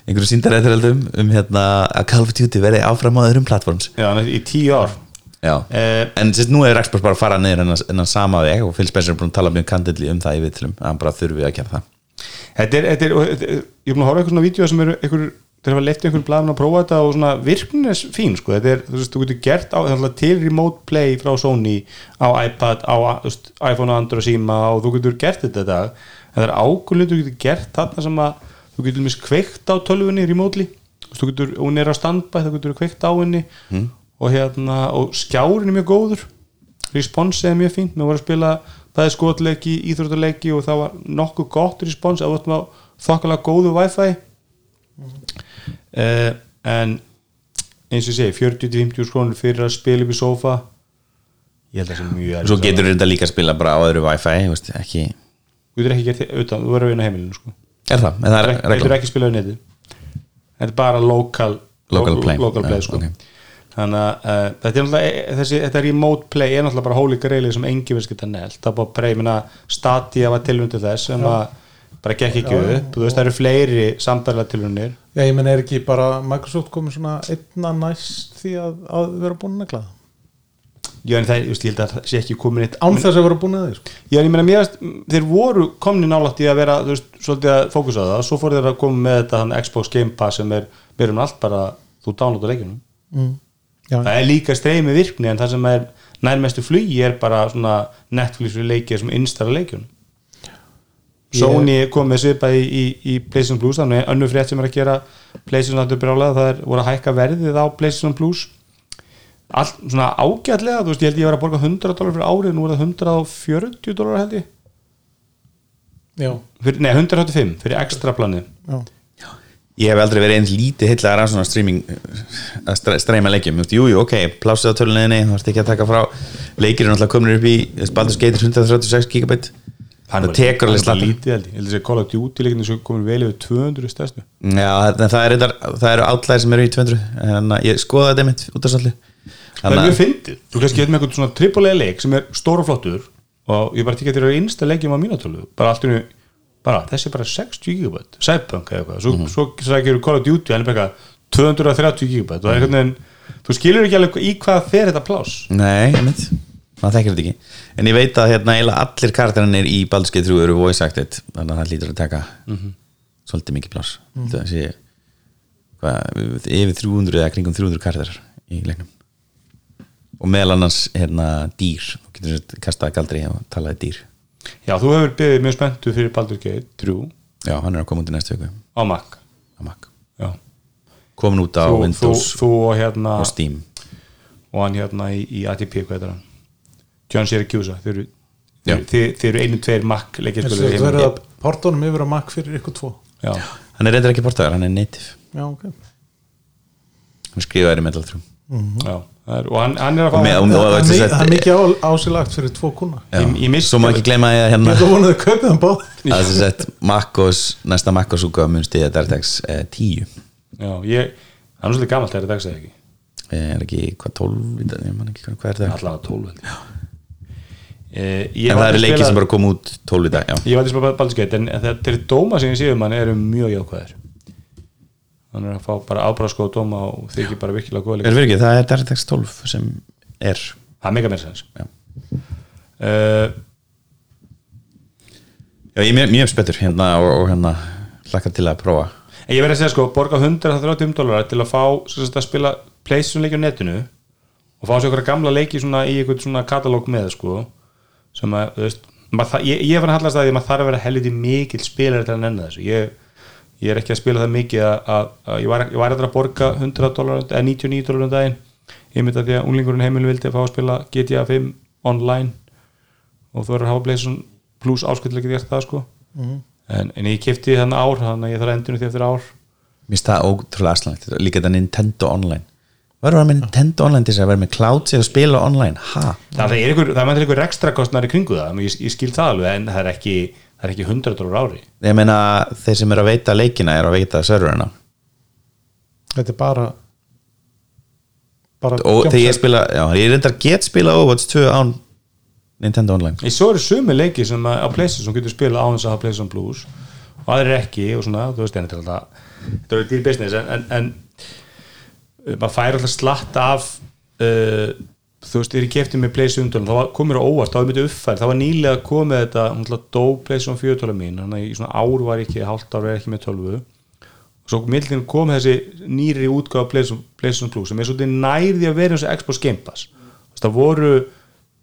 einhverju síndaréttarhöldum um hérna að Call of Duty verði áfram á öðrum platforms. Já, í tíu ár. Já, Eh, en sérst nú er Xbox bara að fara niður en hann sama veg og Phil Spencer er búin að tala mjög kandidli um það í viðtlum að hann bara þurfi að gera það. Þetta er, þetta er, og þetta er ég er búin að horfa svona vídeo sem eru einhver, þeir hafa leitt einhvern blaðin að prófa þetta og svona virknin er fín sko, þetta er, þú veist, þú getur gert á, að til remote play frá Sony á iPad, á veist, iPhone og Android síma og þú getur gert þetta. En það er ákvöld þú getur gert þarna sem að þú getur mis kveikt á tölvunni remotely. Þú getur, hún er á standby, þú getur kveikt á henni. Og hérna, og skjárin er mjög góður. Response er mjög fínt, við vorum að spila bæði skotleiki, íþróttaleiki og það var nokkuð gott response að við vartum á þokkalega góðu wifi. Uh, en eins og ég segi 40-50 skrónur fyrir að spila upp í sofa ég held að það sé mjög erfitt Svo getur þetta líka að spila bara á öðru Wi-Fi ekki, þú getur ekki gert þetta utan, þú verður að vinna heimilinu sko. Er það, en það er þú getur regla ekki spilað á netið þetta er bara local Local play. local play sko. ok. þannig að uh, þetta er náttúrulega þessi, þetta remote play er náttúrulega bara holy grail sem engi veist geta nelt. Það er bara prey, minna Stadia var tilvundu þess sem að bara gekk ekki upp. Þú veist það eru fleiri sambarlega tilvunir Já, ég menn er ekki bara Microsoft komið svona einna næst því að, að vera búin að það já en það, ég, ég held að það sé ekki komin eitt án þess að vera búin að því sko. já en ég meina mér veist, þeir voru komni nálægt í að vera þú veist, svolítið að fókusa það. Svo fóru þeir að koma með þetta hann, Xbox Game Pass sem er, við erum allt bara þú downloada leikjunum mm. Já, það er líka streymi virkni en það sem er nærmestu flugi er bara svona Netflix fyrir leikir sem installa leikjunum Sony kom með svipað í, í, í PlayStation Plus þannig að önnur frétt sem er að gera PlayStation brjálega það er voru að hækka verðið á PlayStation Plus allt svona ágætlega þú veist ég held ég var að borga 100 dólar fyrir árið nú er það 140 dólar held ég. Já, fyrir, nei 185 fyrir ekstra planið. Já. ég hef aldrei verið eins lítið heitlega rann svona streaming að stre- streyma leikjum, Þú veist, jú, jú, ok plásið á töluninni, þú ert ekki að taka frá. Leikir er náttúrulega komin upp í Baldur's Gate er 136 gigabæt það tekur alveg held ég, ég held að Call of Duty leikinu sem komin vel yfir 200 stærstu. Já, það, það, er, reyndar- það eru átlæðir sem eru í 200 en að ég skoða þetta mitt út af svolítið það er mjög fyndið, þú kannski getur með eitthvað svona tripulega leik sem er stór og flottur og ég bara tekja þér að einsta leikjum á mínatölu bara allt í einu, bara þessi er bara 60 gigabæt, Cyberpunk eða eitthvað. Svo, svo sækir Call of Duty, hann er bara eitthvað 230 gigabæt og það er einhvern veginn þú skilur ekki alveg í hvað fer þetta pláss. Nei, einmitt, maður þekkir þetta ekki. En ég veit að hérna eiginlega allir karakterannir í Baldur's Gate 3 eru voice acted þannig að það lítur að taka svolítið mikið pláss. Það sé hvað, yfir 300 eða kringum 300 karakterar í leiknum og meðal annars hérna dýr. Þú getur svo kastaði galdri og talaði dýr. Já, þú hefur beðið mjög spenntu fyrir Baldur Gate 3 Já, hann er að koma út í næstu viku. Á Mac. Á Mac. já. komin út á þú, þú, Windows þú og hérna og Steam. Og hann hérna í, í ATP, hvað heitir hann? John Syracuse þeir þeir, þeir, þeir eru einu tveir Mac leikjaspilur Þú verður að portónum yfir á Mac fyrir ykkur tvo. Já, hann er reyndar ekki portaður, hann er native. Já, ok. Hann skrifaði í Metal 3 já það er, og hann, hann er að fá Það er sem það er mikið á- ásilagt fyrir tvo kuna Já. Ég- ég missti- svo má ekki gleyma að Ég hérna að vona að þau kaupið hann báð að þess að Makkos, næsta Makkos útgáfa mun stiðja DirectX eh, 10 já, ég, hann er svolítið gamalt þegar þetta dagsæði ekki. Eh, er ekki hvað 12 í dag, ég man ekki hvað, er það allavega 12 held ég. Eh, ég en það eru að leikið sem bara kom út 12 í dag já. ég var að spila Baldur's Gate en, það, þeir dóma sem ég séu mann eru mjög jákvæðir hann er að fá bara ábráðsko og dóma og þykir bara virkilega góða er leik fyrir ekki, það er DirectX 12 sem er. Það er mega meira sens Já. uh, já, ég er mjög, spettur hérna og, og hérna hlakka til að prófa. En ég verði að segja sko, borga 130 dólarar til að fá sagt, að spila Playstation leiki á netinu og fá sér okkur gamla leiki svona, í einhvern svona katalóg með sko, sem að, þú veist ég, ég var að hallast að því að maður þarf að vera helviti mikill spilari til að nenna þessu. Ég, ég er ekki að spila það mikið að, að, að ég var, ég var eitthvað að borga 100 dólarar eða 99 dólarar um daginn. Ég myndi að því að unglingurinn heimilu vildi að fá að spila GTA 5 online og þú verður að hafa Playstation Plus ásköldilega ekki gert það sko. En, en ég kefti þannig ár þannig að ég þarf að endurinn því eftir ár. Mér finnst það ótrúlega aðslangt líka þetta Nintendo Online. Verður að vera með Nintendo Online til þess að vera með cloud sig að spila online, ha? það er einhver, það er einhver ekstra kostnar í kringu það ég, ég skil það alveg en það er ekki það er ekki 100 dólar ári. Ég meina þeir sem eru að veita leikina er að veita serverina. Þetta er bara bara og þegar ég spila, já, ég reyndar get spila Overwatch 2 án Nintendo Online. Ég svo eru sumi leiki sem að, á Playstation sem getur spila á þess að hafa Playstation Plus og aðrir ekki og svona, þú veist, en þetta er alltaf þetta er dýr business en, en, en uh, maður fær alltaf slatt af uh, þú veist, þegar ég kefti með Playstation 12 þá var- kom mér á óvart, þá var myndið uppfært þá var nýlega komið þetta, hún ætla dó Playstation 4 12 mín, þannig að í svona ár var ég ekki hálft ár var ég ekki með 12 og svo mildin kom þessi nýri útgáfa PlayStation, PlayStation Plus sem er svolítið nærði að vera eins og Xbox Game Pass. Það voru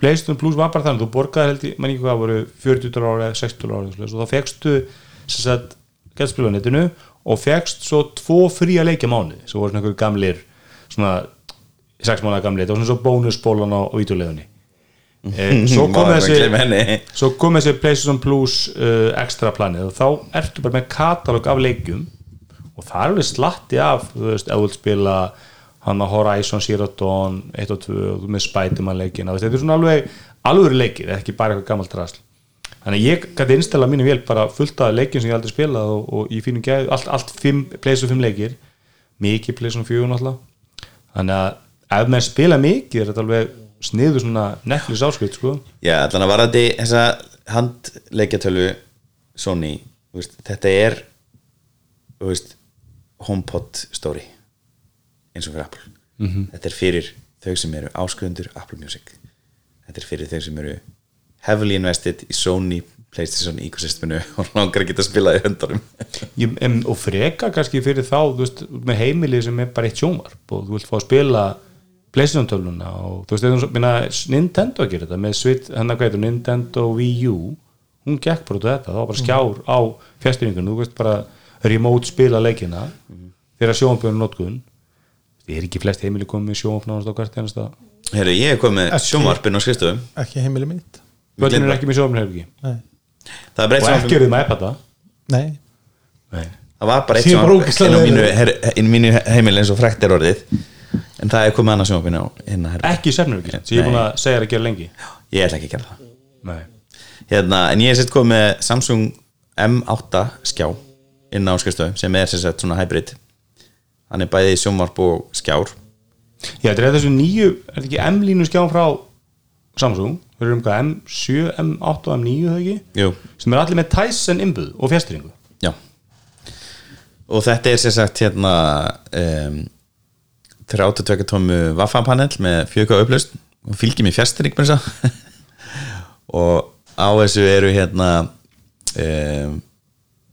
PlayStation Plus var bara þannig, þú borgaði held ég, mann ekki hvað voru 40 dólar eða 60 dólar og þá fegstu sem sagt gætspil 6 mánuða gamlir, þetta var svona svo bónusbólan á, á vídeolegunni eh, svo kom þessi svo kom þessi PlayStation Plus uh, extra planið og þá ertu bara með katalóg af leikjum og það er alveg slatti af þú veist, ef þú vilt spila hann að Horizon Zero Dawn 1 og 2 og þú með Spiderman leikina þetta er svona alveg alveg leikir, ekki bara eitthvað gammalt rasl þannig að ég gæti innstæla mínu vél bara fullt af leikjum sem ég aldrei spilað og, og ég finnum gæði allt, allt fimm, PlayStation 5 leikir mikið PlayStation 4 náttúrulega. Þannig að ef maður spila mikið er þetta alveg sniður svona Netflix áskrift sko. Já, allan að varandi þessa handleikjatölu Sony, veist, þetta er veist, HomePod story eins og fyrir Apple. Mhm. þetta er fyrir þau sem eru áskrifendur Apple Music. Þetta er fyrir þau sem eru heavily invested í Sony Playstation ecosysteminu og langar að geta spilað í höndarum og freka kannski fyrir þá veist, með heimili sem er bara eitt sjónvarp og þú vilt fá að spila Playstation töluna og þú veist, eða, minna, Nintendo gerir þetta með svit, hennar hvað heitir Nintendo Wii U. Hún gekk bara út af þetta, það var bara skjár á fjastýringunum, þú veist bara remote spila leikina þegar sjónvarpjörnum notkun. Það er ekki flest heimili komið nánast á hvert einasta Herru, ég hef komið með Ekki. sjónvarpin og skrifstofum ekki heimili mitt. Gleymum er ekki með Nei, það er og ekki eru þið með iPad Nei. Nei. það var bara eitt Ég var sjónvarp ógeðslega inn á mínu, leiður. her, inn á mínu heimil eins og frækt er orðið en það er komið annað sjónvarpinn á hérna ekki sérnur ekki, sem ég er búin að segja þér að gera lengi. Ég ætla ekki að gera það. Hérna, en ég er sett komið með Samsung M8 skjá inn á skrifstöðu sem er sem sagt svona hybrid. Hann er bæði sjónvarp og skjár. Já, þetta er þessu nýju, er þetta ekki M-línu skjáum frá Samsung, við erum hvað M7, M8 og M9 þau ekki, Jú, sem er allir með Tyson innbuð og fjastringu já. Og þetta er sem sagt hérna um, 32 tómu Waffa-panel með 4K upplaust og fylgjum í þess og á þessu eru hérna um,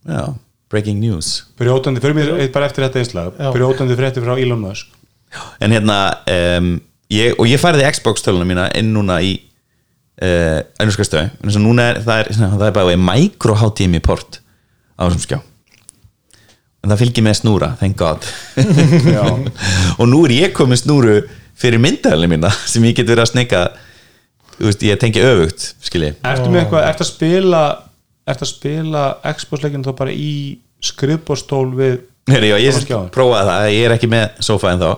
já, breaking news. Brjótandi, fyrir mér eitt bara eftir þetta einslag. Brjótandi frétti frá Elon Musk. En hérna um, ég, og ég færði Xbox töluna mína inn núna í uh, önnurska stöðu en þess að núna er það er, það er bara micro HDMI port á þessum skjá en það fylgir með snúra, thank god. Og nú er ég komið snúru fyrir myndælinu mína sem ég get verið að sneika þú veist, ég tengi öfugt skilji. Ertu með eitthvað, ertu að spila Ertu að spila Xbox-leikinu þá bara í skrifbórstól við Heri, já, ég prófaði það, ég er ekki með sofa en þá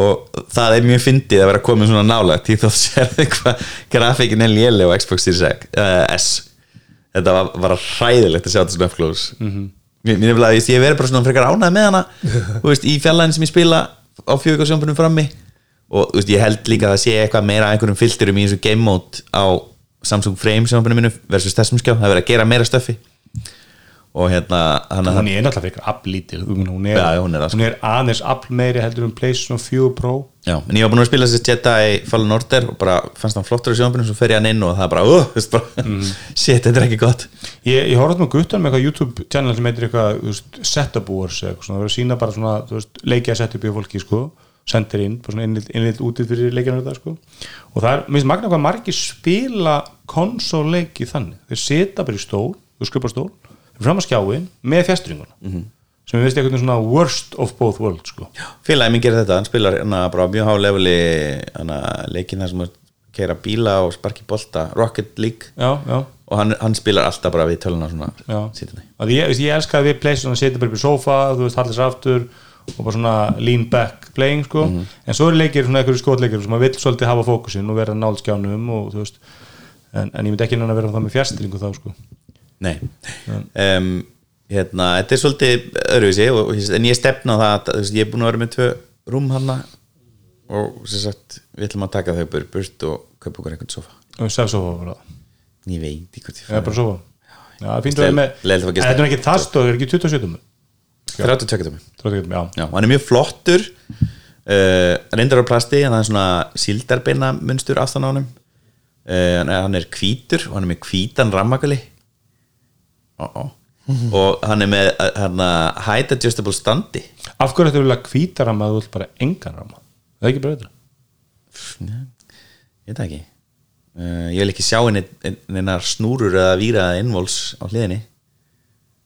og það er mjög fyndið að vera komin svona nálægt því þá sérðu hvað grafíkin er léleg á Xbox Series X, uh, S. Þetta var, var hræðilegt að sjá þetta svona up close Mhm. Mér, er bara, ég verið bara svona frekar ánæð með hana veist, í fjallæðin sem ég spila á fjögugarsjónpunum frammi. Og veist, ég held líka að það sé eitthvað meira af einhverjum filterum í þessu game mode á Samsung Frame sjónpunum minu versus þessum skjá, það er verið að gera meira stöfi og hérna hann, Hún er náttúrulega fyrir aflítil Hún er, já, hún er hún er aðeins afl meiri heldur um PlayStation 4 Pro. Já, en ég var búin að spila þessi Jedi Fallen Order og bara fannst hann flottur í sjónbunum svo fer ég hann inn og það er bara, uh, veist bara Mhm. shit, þetta er ekki gott. Ég, ég horfði með guttan með eitthvað YouTube channel sem heitir eitthvað setup wars eitthvað svona, það verður að sína bara svona þú veist, leikja setup í fólki sko sendir inn, bara svona innlitt, innlitt útið fyrir leikjarnar þetta sko. Og það er, minnst magna hvað margir spila konsóleiki þannig, þeir fram að skjáin með fjastringuna Mhm. sem við veist eitthvað svona worst of both worlds sko. Félagi minn gerir þetta, hann spilar hana bara á mjög há leveli hana leikin þar sem að keira bíla og sparki bolta Rocket League. Já, já, og hann, hann spilar alltaf bara við töluna svona að ég, veist, ég elskaði við play svona setja bara upp í sofa, þú veist, hallir sér aftur og bara svona lean back playing sko, Mhm. en svo eru leikir svona einhverju skotleikir sem maður vill svolítið hafa fókusin og vera náldskjánum og þú veist en, en ég myndi ekki náttúrulega vera það með fjastringu þá sko Nei. Um, hérna, þetta er svolítið öðruvísi og, en ég stefna það að veist, ég er búin að vera með tvö rúm hana og sem sagt, við ætlum að taka þau burt, burt og kaupa okkur einhvern sofa. Og sef sofa bara, ég veit ekki hvað bara en gista. þetta er ekki það stóð, er ekki 27 32 tómi 32, já, hann er mjög flottur uh, reyndar á plasti en það er svona síldarbeina munstur aftan á honum. Uh, hann, er, hann er hvítur og hann er með hvítan rammakali ó. og hann er með uh, hann, height adjustable standi. Af hverju þetta hvíta ramma að þú vilt bara engan ramma það er ekki bara þetta ég veit ekki. Uh, ég vil ekki sjá henni neinar snúrur eða víra eða innvols á hliðinni.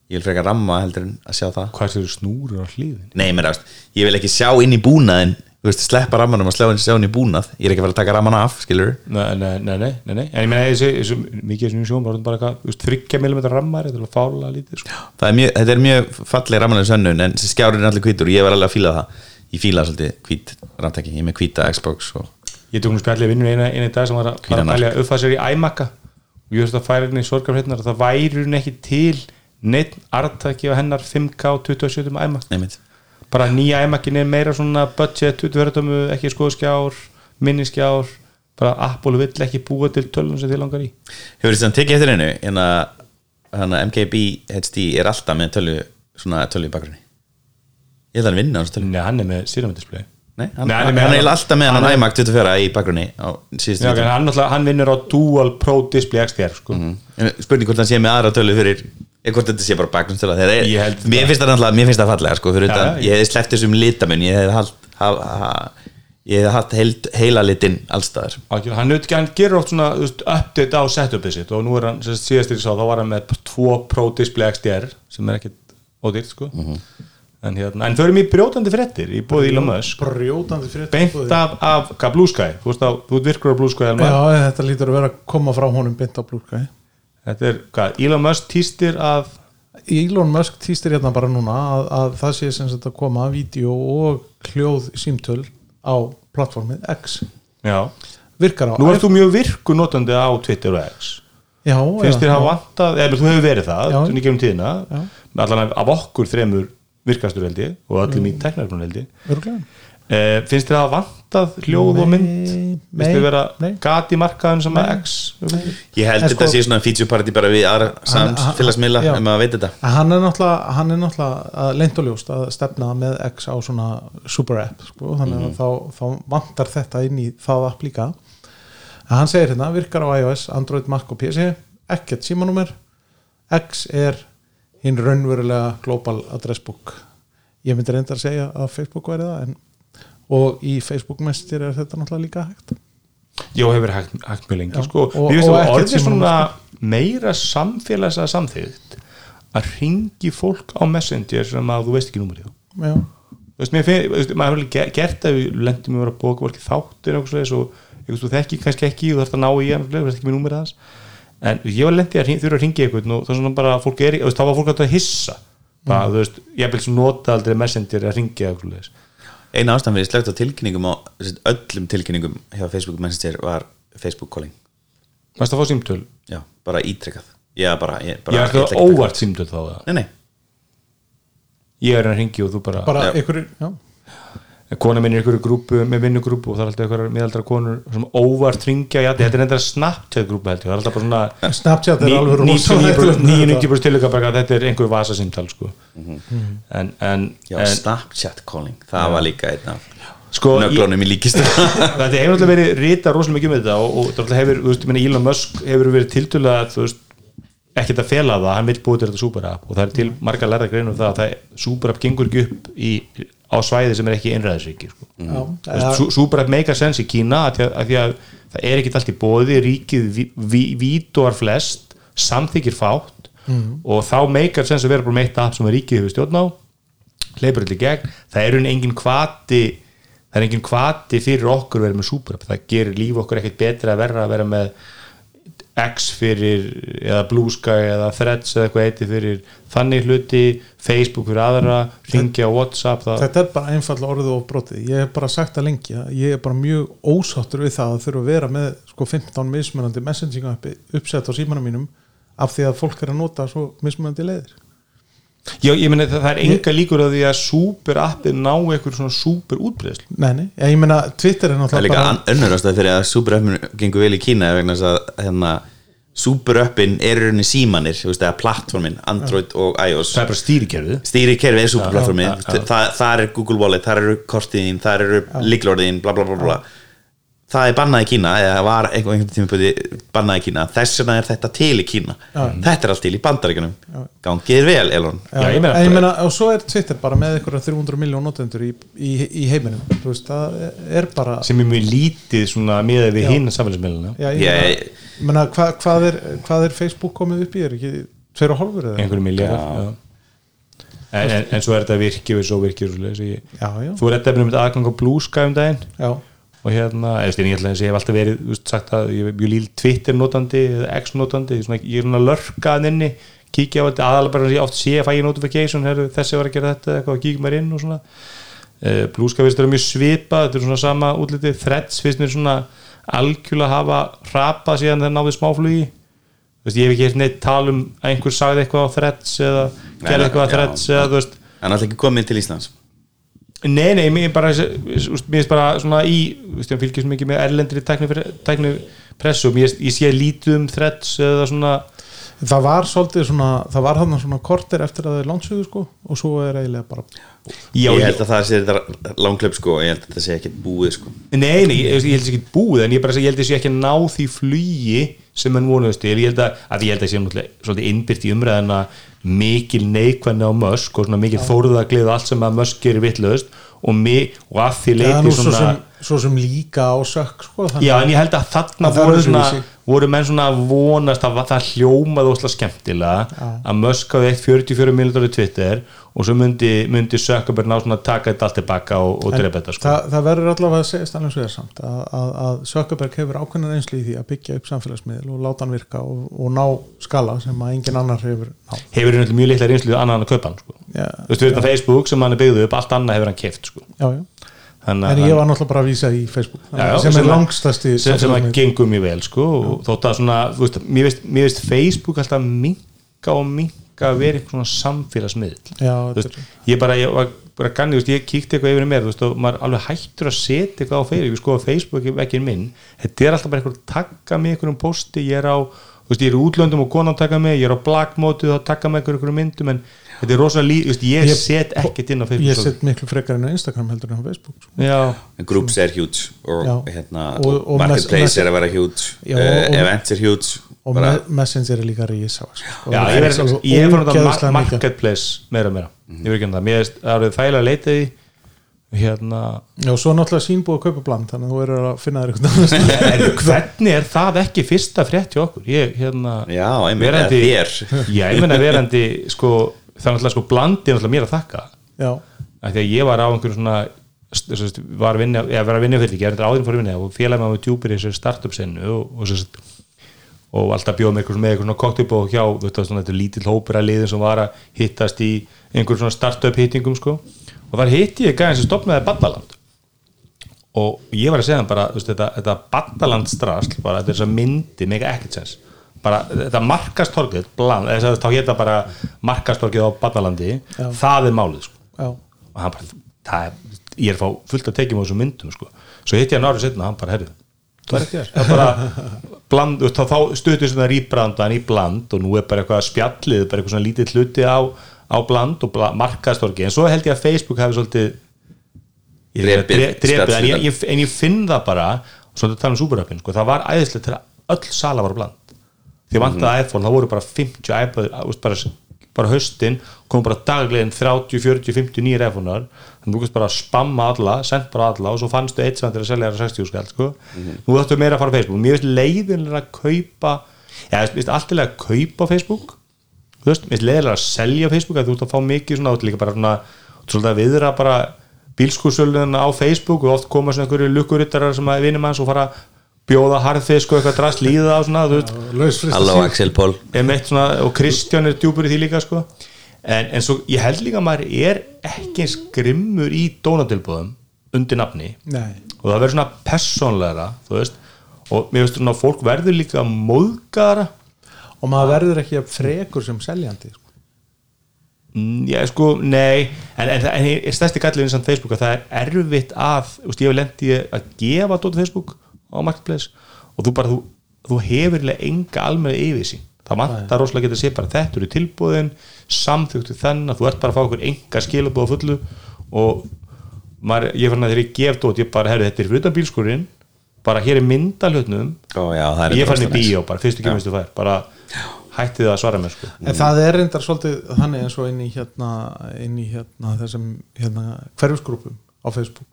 Ég vil frekar ramma heldur en að sjá það. Hvað er þetta snúrur á hlýðin Nei, mér ást, ég vil ekki sjá inn í búnaðin þú veist, sleppa rammanum og slá inn í búnað. Ég er ekki að fara að taka ramman af, skilur Nei, nei, nei, nei, nei, en ég meina þessi, mikið sem sjóum bara eitthvað, 3 mm rammar þetta er fála lítið sko. Er mjög, þetta er mjög falleg rammanlega sönnun en þessi skjárin er allir hvítur og ég var alveg að fíla það. Ég fíla svolítið hvít ramtæki ég er með hvíta Xbox og ég tók nú spjallið vinnur eina, eina dag sem var að, var að uppfæða sér í iMac-a. Og ég veist að færa henni í sorgarfrétnar að það væri hún ekki til neitt artaki á hennar 5K 27 iMac. Neymitt bara nýja iMac-in er meira svona budget 20 ekki skoðskjár minniskjár bara Apple vill ekki búa til tölun sem þið langar í. Hefur þess að tekið eftir einu en að hana, MKB HD er alltaf með tölu svona tölu í bakgrunni. Ég held að vinna á þessu tölu Nei, hann er með Display. Nei, hann, Nei, hann, hann er hann er alltaf með hann iMac 24 í bakgrunni Já, hann, vinnur á Dual Pro Display XDR sko. En spurning hvort hann sé með aðra tölu fyrir hvort þetta sé bara Ég er, held mér finnst það náttúrulega, mér finnst það fallega sko, já, ég hefði sleppt þessum litamun ég hefði haft ha, ha, ég hefði haft heild, heila litin allstaðar hann, hann gerur oft svona veist, update á setupið sitt og nú er hann, síðast ég sá, þá var hann með 2 Pro Display XDR sem er ekkit ódýrt sko. en, hérna, en förum í brjótandi fréttir í bóði Elon Musk. Beint af, af Blue Sky? Þú veist á, þú virkur á Blue Sky. Já, þetta lítur að vera að koma frá honum beint á blúrka þetta er hvað, Elon Musk týstir að Elon Musk týstir hérna bara núna að, að það sé sem sagt að koma vídeo og hljóð símtöl á plattformið X. Já. virkar á Nú ert þú mjög virku notandi á Twitter og X. Já, finnst þér að já. vantað, eða þú hefur verið það í gegnum tíðina, allan af okkur þremur virkastur held ég og öllum Mm. í teknarfrun held ég Eh, finnst þér að vantað hljóð og mynd? finnst þér vera nei. gat í markaðun sem að X? Ég held þetta sko- sé svona feature party bara við aðra samfélagsmiðla ef maður veit þetta. Hann er náttúrulega hann er náttúrulega leint og ljóst að stefna með X á svona super app sko, þannig að þá, þá vantar þetta inn í það app líka. En hann segir hérna, virkar á iOS, Android, Mac og PC ekkert símanúmer. X er hinn raunverulega global address book. Ég myndi reyndar að segja að Facebook væri það en, og í Facebook Messenger er þetta náttúrulega líka hægt Jó, hefur hægt, hægt mjög lengi Já, sko. og- finnst og það ekkert orðið svona meira samfélags að samþýtt að ringi fólk á Messenger sem að þú veist ekki númerið á. já, þú veist, mér finn, þú veist, maður hefur gert að við lendum við að bóka fólki þáttir og og þú þekki kannski ekki og þú þarfst að ná í hann, þú veist ekki með númerið hans en ég var lendið að þurfa að ringi eitthvað og það svona bara, fólk er, þú þá var fólk að hissa bara, þú veist, ég vil sem nota aldrei Messenger að ringi eitthvað. Eina ástæðan við slögt á tilkynningum sagt, öllum tilkynningum hjá Facebook Messenger var Facebook calling Varst það að fá símtöl? já, bara ítrekkað já, bara, ég, bara Ég er það óvart símtöl þá eða? nei, nei, Ég er að ringi og þú bara, bara Já. ykkur já, kona minn er í einhverju grúpu með vinnugrúpu og það er alltaf einhverjar miðaldra konur sem óvart ringja, já, þetta er enda Snapchat grúpu held ég, það er alltaf bara svona Snapchat er alveg rosa 99% tilöka bara að þetta er einhver vasasimtal sko. en, en, já, en Snapchat calling það var líka einn af sko, nöglunum í líkist þetta hefur alltaf verið rita rosalega mikið um þetta og, og þetta hefur, þú veist, ég meina Elon Musk hefur verið tiltölulega, þú veist ekkert að fela það, hann vil búið til þetta superapp og það er til marga lærða greinu um það að það superapp gengur ekki upp í, á svæði sem er ekki einræðisríki sko. já, Þú veist, sú- Súper make a sense í Kína að því að, að því að það er ekki allt í bóði ríkið ví- ví- vítóar flest samþykir fátt og þá make a sense að vera bara með eitt app sem að ríkið hefur stjórn á hleypur allir gegn, það er unni engin kvati það er engin kvati fyrir okkur að vera með súper það gerir líf okkur ekkert betra að vera að vera með X fyrir eða Blue Sky eða Threads eða eitthvað eitthvað fyrir þannig hluti Facebook fyrir aðra, ringja Whatsapp það, þetta er bara einfalla orðið of brotið. Ég hef bara sagt að ég er bara mjög ósáttur við það að þurfa að vera með sko 15 mismunandi messaging appi uppsett á símanum mínum af því að fólk er að nota svo mismunandi leiðir Já, ég meni það, það er enga líkur að því að super appið ná eitthvað svona super útbreðslu nei, nei, ég meina Twitter er það er náttúrulega líka bara önnur ástæð fyrir að superöppin gengur vel í Kína vegna þess að hérna, superöppin er í rauninni símanir þú veist, eða plattformin, Android og iOS. Það er bara stýrikerfið. Stýrikerfi er superplattformin Já, já, já. Þa, þar er Google Wallet, þar eru kortiðin þar eru líklorðin, bla bla bla bla það er bannað í Kína eða var einhvern tíma búið bannað í Kína. Þess vegna er þetta til í Kína. Þetta er allt til í bandaríkunum gangið er vel, Elon. Já, Já, ég meina- en ég meina, og svo er Twitter bara með einhverja 300 miljón notendur í, í, í heiminum. Veist, er bara sem er mjög lítið svona miðað við Já. hinn samfélagsmiðluna já, hva, hvað, er, hvað er Facebook komið upp í? Er ekki tveir og hálfur eða? einhverju miljardar en, en, en svo er þetta virki og svo virki og svoleiðis. Ég- já, já, þú er þetta með aðgang á Blue Sky um daginn. Já, og hérna, eða ég ætla ég hef alltaf verið veist, sagt að ég er mjög líl Twitter notandi eða X notandi, svona, ég er svona lörkaðan inni, kíkja á þetta aðalega bara ég oft sé að fæ ég notification, herru, þessi var að gera þetta eitthvað og kíkja mér inn og svona. Uh, Blue Sky finnst þetta mjög svipað, þetta er svona sama útlitið, Threads finnst mér svona algjörlega hafa rapað síðan það náði smáflugi. Veist, ég hef ekki heilt neitt tal um einhver sagði eitthvað á Threads eða gerði eitthvað á Threads eða er alltaf ekki komið til Íslands Nei, nei, mér er bara mér finnst bara svona í ég fylgjast mikið með erlendri tækni pressu, mér ég sé lítið um threads eða svona það var svolítið svona það var hann svona korter eftir að það er landsögu sko og svo er eiginlega bara já, ég held að það sé þetta langklöp sko og ég held að þetta sé ekkert búið sko. Nei, nei, ég, ég held þessi ekki búið en ég bara ég held þessi ekki að ná því flugi sem hann vonuðist til, ég held að, að ég held að sé náttúrulega svolítið innbyrt í umræðina mikil neikvæðni á Musk og svona mikil þóruðaglið og allt sem að Musk gerir vitlaust og, og að því leiti svo svona sem- svo sem líka á sökk sko, Já, en ég held að þarna það voru, svona, voru menn svona vonast að það hljómaði ósla skemmtilega Já. að Musk hafði eitt 44 miljonar í Twitter og svo myndi, myndi Zuckerberg ná svona að taka þetta allt tilbaka og, og drepa þetta sko. það, það verður allavega að segja stannlega svo er samt að, að, að Sökkerberg hefur ákveðna reynslu í því að byggja upp samfélagsmiðl og láta hann virka og, og ná skala sem að engin annar hefur ná hefur hann mjög litla reynslu annað en að kaupa hann sko. já, Þú veist, við erum Facebook sem hann er byggðu upp, allt annað hefur hann keft sko. já, já. Þannig en ég var náttúrulega bara að vísa í Facebook. Já, já, sem, sem er að- langstæsti sem, sem að gengur mjög vel sko, þótt að svona, veist, mér veist, mér veist Facebook alltaf minka og minka að vera eitthvað svona samfélagsmiðl er- ég bara, ég var bara ganni, veist, ég kíkti eitthvað yfir mér, og maður alveg hættur að setja eitthvað á Facebook, sko, Facebook ekki minn, þetta er alltaf bara eitthvað að taka mig einhverjum posti, ég er á ég er útlöndum og konan taka mig, ég er á blackmótið og taka mig einhverjum myndum en þetta er rosalega lí, þú veist, ég, Ég- set ekkert inn á Facebook ég set miklu frekar en á Instagram heldur en á Facebook sko. Já, groups er huge og, hérna, Og- og marketplace mess- er að vera uh, og- events er huge og bara, me Messenger er líka rísa sko. Ég er ég að ógeðslega mikið. marketplace meira og meira, ég verð ekki um það. Mér er það þægilega að leita því hérna, Já, og svo náttúrulega sínbúið að kaupa bland þannig að þú eru að finna þér eitthvað en hvernig er það ekki fyrsta frétt hjá okkur? Ég, hérna, já, einmitt, eða verandi þér. Já, ég menna verandi sko, það er náttúrulega sko blandi er náttúrulega mér að þakka. Því að ég var á einhverjum svona var að vinna, eða var að vinna fyrir ekki, ég er þetta áðurinn fór að vinna og félagum á djúpir í þessu startup senu og, og, og alltaf bjóð með eitthvað með eitthvað svona kokteilbók hjá þú veist, svona, þetta er lítill hópur að liðin sem var að hittast í einhverjum svona startup hittingum sko. og þar hitti ég gæðin sem stopnaði Baddaland og ég var að segja hann bara þetta, þetta Baddaland strasl bara þetta er að myndi, mega ekkert sens bara þetta markastorgið bland, þess að þá hétta bara markastorgið á Baddalandi Já. það er málið sko já, og hann bara, það er, ég er að fá fullt að tekjum á þessum myndum sko. svo hitti ég hann árið setna og hann bara, herru það er ekki þér það er bara, bland, þá, þá stutur svona rýbrandan í bland og nú er bara eitthvað spjallið, bara eitthvað svona lítið hluti á, á bland og bla, markaðstorgi en svo held ég að Facebook hafi svolítið drepið, en, spjallið. ég, ég, en ég finn það bara svona að tala um superappin, sko, það var æðislegt til að öll sala var bland því vantaði iPhone, það voru bara 50 iPod, bara, bara haustin kom bara daglegin 30, 40, 50 nýjir iPhone-ar, þannig þú veist bara að spamma alla, send bara alla og svo fannstu eitt sem til að selja þér 60 skall sko. nú þáttu meira að fara á Facebook. Mér finnst leiðinlega að kaupa já, mér finnst alltilega að kaupa Facebook. Þú veist, mér finnst leiðinlega að selja Facebook að þú ert að fá mikið svona, þú ert líka bara svona, að viðra bara bílskúrsöluna á Facebook og oft koma svona einhverju lukkurittarar sem að vinum hans og fara að bjóða harðfisk og eitthvað drast líða á svona, Halló Axel Paul. Einmitt svona, og Kristján er djúpur í því líka sko. en, en svo ég held líka að maður er ekki eins grimmur í dónatilbúðum undir nafni. Nei, og það verður svona veist, og mér veist svona að fólk verður líka móðgara og maður verður ekki að frekur sem seljandi sko. Mm, Já, sko, nei. En, en, en, en stærsti gallin samt Facebook að það er erfitt að, þú veist, ég hef lendi að gefa dótið Facebook á Marketplace og þú bara, þú, þú hefur enga almenna yfirsýn. Það vantar rosalega að geta að sé bara þetta eru tilbúðin samþjóktu þennan, þú ert bara að fá okkur enga skilabóða fullu og maður, ég fann að þegar ég gef dót ég bara, herri, þetta er fyrir utan bílskurinn bara hér er myndalhutnum það er ég fann í bíó bara, fyrstu kemur stu fær bara hættið að svara mér sko. En það er reyndar svolítið þannig eins og inn í hérna, inn í hérna þessum hérna, hverfisgrúpum á Facebook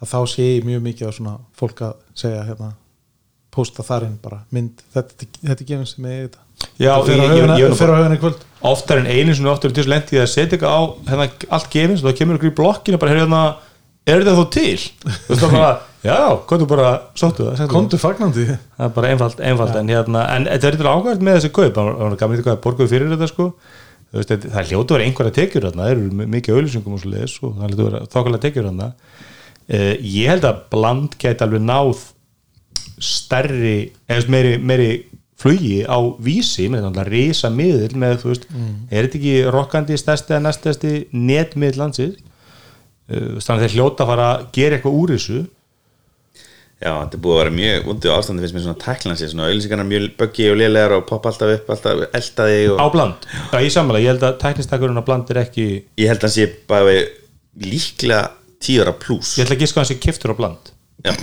að þá sé ég mjög mikið á svona fólk að segja hérna posta þar inn bara mynd, þetta, þetta er Já, fer á ég- ég- ég- fer á höfuna í kvöld. oftar en einu svona oftar en til lendi að setja eitthvað á hérna, allt gefins og þá kemur ykkur í blokkinu bara hérna, er þetta þó til? Þú veist það bara, já, komdu bara sóttu það, komdu fagnandi. Það það er bara einfalt, einfalt en, hérna, en þetta er eitthvað ákvæmt með þessi kaup. Það var gaman eitthvað að borguðu fyrir þetta sko. Þú veist, það hljótu að vera einhverja tekjur þarna. Það eru mikið auðlýsingum og svo leiðis og það hljótu að vera þokkalega tekjur þarna uh, ég held að bland gæti alveg náð stærri eða meiri, meiri flugi á vísi, með þetta risa miðl með, þú veist, er þetta ekki rokkandi stærsti eða næstasti netmiðl landsins? Uh, þannig að þeir hljóta að fara að gera eitthvað úr þessu. Já, þetta er búið að vera mjög undi á ástandi finnst mér svona tæklansi, svona auðlýsingarnar mjög böggi og lélegar og poppa alltaf upp, alltaf eldaði og á bland, já ég sammála, ég held að tæknistakurinn á bland er ekki, ég held að hann sé bara líklega tíu ára pluss ég ætla að giska að hann sé kiftur á bland. Já,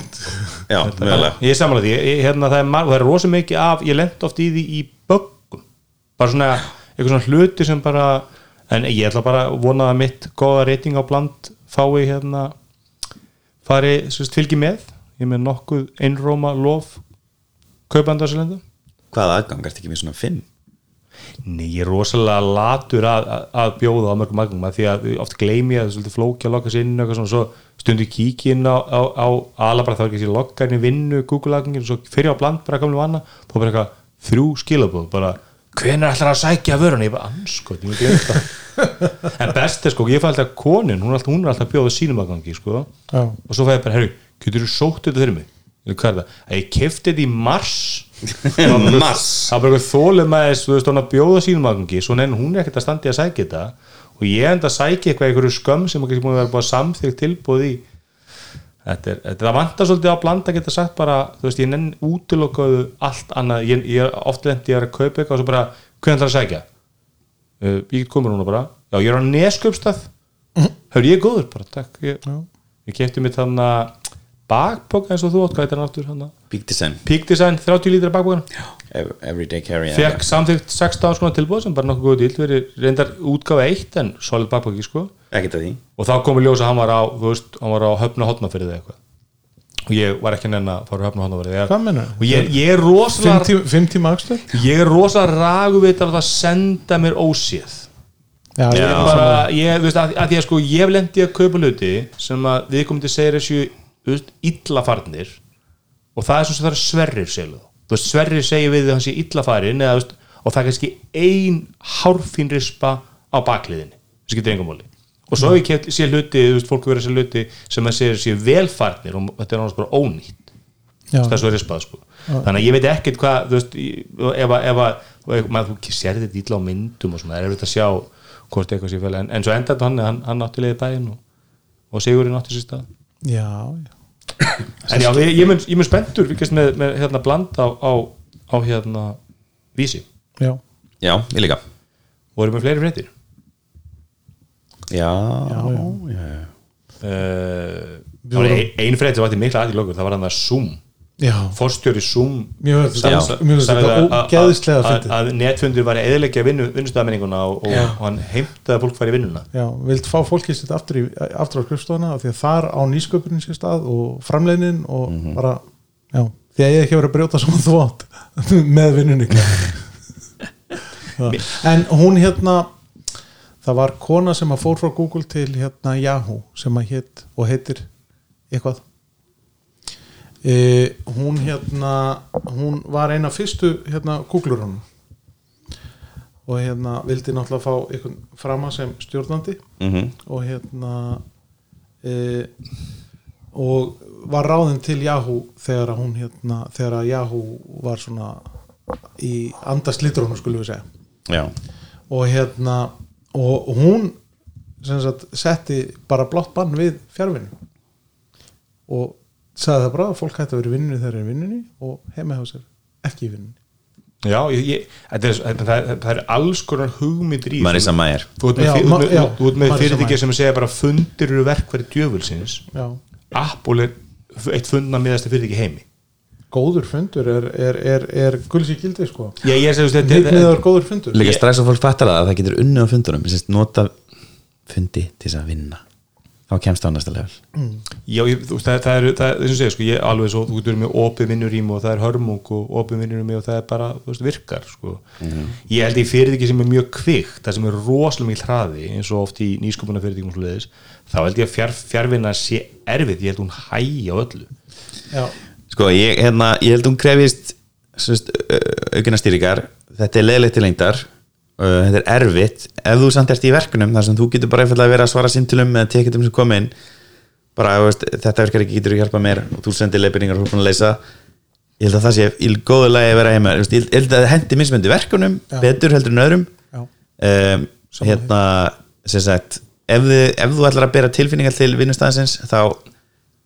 já, mögulega. Ég er sammála því, ég, hérna, það, er, það er rosa mikið af, ég lend oft í því í böggum bara svona, eitthvað svona hluti sem bara, en ég ætla bara að vona að mitt góða reyting á bland fái hérna fari, sérst, fylgi með. Ég með nokkuð einróma lof kaupandarselenda Hvaða aðgang ertu ekki með svona fimm? Nei, ég er rosalega latur að, að, að bjóða á mörgum að því að oft gleymi ég að það er svolítið flóki að lokka sér inn og svo stundu kíki inn á, á, á alabra þá er ekki sér lokka inn í vinnu Google aðgangin og svo fyrir á bland bara gamlu vanna þá bara eitthvað þrjú skilabóð bara hvenær ætlar að sækja vörun ég bara anskot, það. En best er sko, ég fæ alltaf konin hún er alltaf, hún er alltaf að bjóða sínum aðgangi sko. Og svo fæ ég bara, herru, getur þú sótt þetta fyrir mig hvað er það? Að ég kefti þetta í mars. Mars. það var eitthvað þólum að þess, þú veist, hún að bjóða sínum aðgangi svo neina hún er ekkert að standi að sækja þetta. Og ég enda að sækja eitthvað einhverju skömm sem ekki búin að vera búin að samþykja tilbúð í. Þetta er, þetta, vantar svolítið að blanda að geta sagt bara, þú veist, ég nenn útilokaðu allt annað, ég, ég er oft lendi að kaupa eitthvað og svo bara, hvernig það að sækja? Uh, ég komur núna bara. Já, ég er á nesköpstað hör ég er góður bara, takk. Ég, ég kefti mér þannig að bakpoka eins og þú átt, hvað er þetta náttúr hann Big Design Peak Design, 30 lítra bakpokan. Ev- Everyday Carry fekk samþygt 16 skona tilbúð sem bara nokkuð góð dýl verið reyndar útgáfa eitt en solid bakpoki sko. Ekkert að því. Og þá komið ljós að hann var á, þú veist, hann var á höfna hotnafyrðið eða eitthvað. Og ég var ekki nenn að fara á höfna hotnafyrðið Hvað meinarðu? og ég, ég er rosalega tíma, fimm tíma akstur? Ég er rosalega raguveitar að það senda mér óséð. Já, ég bara, ég, veist, að, að sko ég hef lendi að kaupa hluti sem að við komum til að segja þessu þú veist, illa farnir og það er svo sem það er sverrir seglu sverrir segir við að hann sé illa farin eða, veist, og það er kannski ein hárfín rispa á bakliðinni. Þessi getur engum móli og svo hef ég keft, sé hluti, veist, fólk verið að sé hluti sem að segja sé velfarnir og þetta er náttúrulega bara ónýtt. Það er svo rispað sko. Þannig að ég veit ekkert hvað veist, í- ef að, maður, sér þetta illa á myndum og svona, það er erfitt að sjá hvort eitthvað sé fel en, en svo endaði hann, hann, hann átti leiði bæinn og, og Sigurinn átti sér stað. Já, já en já, ég, ég mun, ég mun spenntur með, með hérna bland á, á, á hérna vísi. Já, Já, ég líka. Voru með fleiri fréttir? Já, já, já. já. uh, ein, ein frétt sem vakti mikla aðið það var hann að Zoom já. forstjóri Zoom Mjög þetta að- að- netfundur var að eðilegja vinnu, vinnustæðamenninguna og, og hann heimtaði að fólk færi vinnuna. Já, vilt fá fólki sitt aftur, í, aftur á skrifstofuna af því að þar á nýsköpunin sér stað og framleiðnin og Mhm. bara já, því að ég ekki verið að brjóta þú átt með vinnunni. En hún hérna það var kona sem að fór frá Google til hérna Yahoo sem að hétt og heitir eitthvað e, hún hérna hún var eina fyrstu hérna Google-runum og hérna vildi náttúrulega fá ykkur frama sem stjórnandi. Mm og hérna e, og var ráðin til Yahoo þegar hún hérna þegar Yahoo var svona í andaslitrunu skulum við segja. Já. og hérna og hún sagt, setti bara blátt bann við fjárvinnu og sagði það bara að fólk hætti að vera í vinnunni þegar eru í vinnunni og heima hjá sér ekki í vinnunni. Já, ég, ég, þetta er, það, er, það er alls konar hugmyndir í Marisa Mayer. Þú ert með, Já, fyr, ma- þú, já, þú ert með Marisa fyrirtæki Mayer. sem segja bara fundir eru verkværi djöfulsins. Já. Apple er eitt fundna miðasta fyrirtæki í heimi. Góður fundur er, er, er, er gulls í gildi sko. Ég, ég segi þetta nýtniðar góður fundur. Líka strax að fólk fattar það að það getur unnið á fundunum. Nota fundi til þess að vinna þá kemst það á næsta level. Já, ég, þú það, það er, það þess að segja, sko, ég alveg svo, þú getur með opið vinnurím og það er hörmung og opið vinnurím og það er bara, þú veist, virkar, sko. Ég held í fyrirtæki sem er mjög kvikt, það sem er rosalega mikil hraði, eins og oft í nýskupuna fyrirtækum og svoleiðis, þá held ég að fjár, fjárvinna sé erfið, ég held hún hægi á öllu. já, Sko, ég, hérna, ég held hún krefist aukina stýringar. Þetta er leðilegt til lengdar. uh, þetta er erfitt, ef þú samt ert í verkunum þar sem þú getur bara einfallega verið að svara síntilum með tekitum sem kom inn bara, veist, þetta virkar ekki, getur þú hjálpað mér? Og þú sendir leifinningar og að leysa. Ég held að það sé í góðu lagi að vera heima. Ég held að það hendi mismöndi verkunum Já. betur heldur en öðrum. Um, hérna sem sagt, ef, þið, ef þú ætlar að bera tilfinningar til vinnustæðinsins þá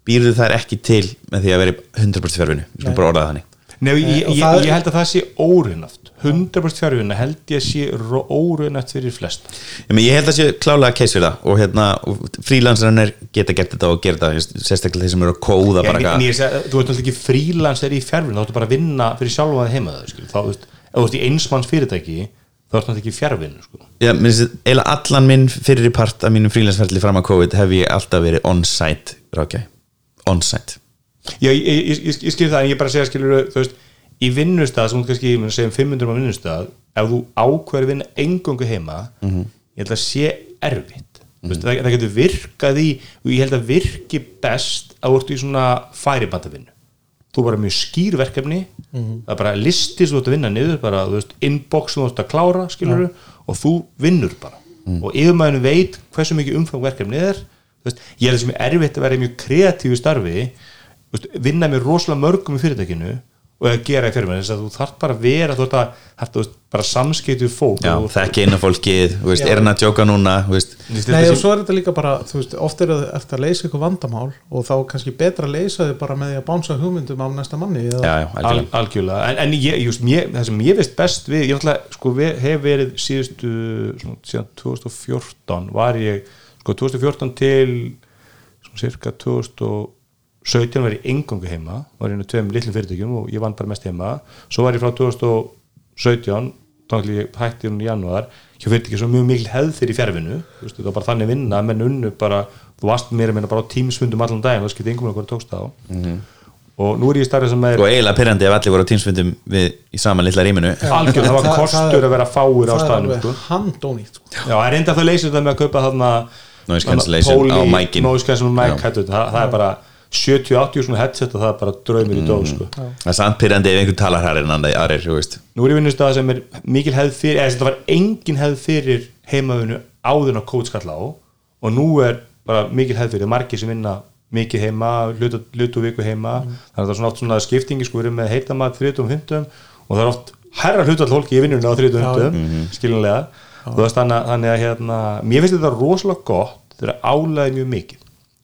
býrðu þær ekki til með því að vera í 100% fjárvinnu, skulum bara orða það þannig Nei, ég, og ég, það ég held að það sé órunaft 100% fjárvinna held ég að sé órunaft fyrir flesta. ég, ég held að sé klálega case fyrir það. Og, hérna, og frílansarinn geta gert þetta og gera þetta sérstaklega þeir sem eru að kóða en, en ég þú ert náttúrulega ekki frílans er í fjárvinna, þá ertu bara að vinna fyrir sjálfa það heima það, þá, þú veist, ef þú ert í einsmanns fyrirtæki þá ertu náttúrulega ekki fjárvinnu, sko. Eiginlega allan minn fyrir part af mínum frílansferðli fram að COVID hef ég alltaf verið on-site rákjæ on-site Já, ég, ég, ég, ég skil það en ég bara segja skilur þú veist, í vinnustad sem þú kannski, ég meina, segjum 500 á vinnustad ef þú ákveður að vinna engungu heima ég held að sé erfitt. Mm veist, það, það getur virkað í og ég held að virki best að ert í svona færibatavinnu. Þú bara mjög skýr verkefni það er bara listi sem þú ert að vinna niður bara, þú veist, inbox sem þú ert að klára skilur og þú vinnur bara. Og yfirmæðinu veit hversu mikið umfang verkefni er. Veist, ég held að sem er erfitt að vera mjög kreatífu starfi vinna með rosalega mörgum í fyrirtækinu og að gera í fyrirmæðinu þess að þú þarf bara að vera þú að, þarf, þú veist, bara samskeitu fólk Já, inn á fólkið, veist, er hann að djóka núna veist, Nei, þetta og svo er þetta líka bara, veist, oft er eftir að leysa eitthvað vandamál og þá kannski betra að leysa þau bara með því að bánsa hugmyndum af næsta manni eða, Já, já, Al, algjörlega. Algjörlega, en, en ég, just, mér, það sem ég veist best við, ég náttúrulega sko, við, hef verið síðustu svona, síðan 2014 var ég sko 2014 til svona cirka 2017 var ég engangu heima var ég nú tveim litlum fyrirtækjum og ég vann bara mest heima. Svo var ég frá 2017 þannig ég hætti hún í janúar hjá fyrirtæki svo mjög mikil hefð fyrir fjárvinu það var bara þannig vinna, menn unnu bara þú varst meira meina bara á tímsfundum allan daginn það skipti einhvern veginn hvað tókst það og nú er ég starfið sem er og eiginlega pyrrandi ef allir voru á tímsfundum við í sama litla rýminu. Algjörn, það var kostur að vera fáir á já, það er reynda að þau leysir þetta með að kaupa þarna Noise cancellation á mækin. noise cancellation á Já. mic headset, það, það er bara 70-80 svona headset og það er bara draumir í dóð sko. það er samt pyrrandi ef einhvern talar hær en annar aðrir, þú veist. Nú er ég vinnust að sem er mikil hefð fyrir eða þetta var engin hefð fyrir heimavinu áður en að kóð skall á og nú er bara mikil hefð fyrir. Margir sem vinna mikið heima, hlutu, hlutu viku heima. Þannig að það er svona oft svona skiptingi sko, við erum með heitamat 30 og það er oft herra hlutall fólki í vinnunni á 30 skilinlega og þú veist þannig, að- þannig að hérna, mér finnst þetta rosalega gott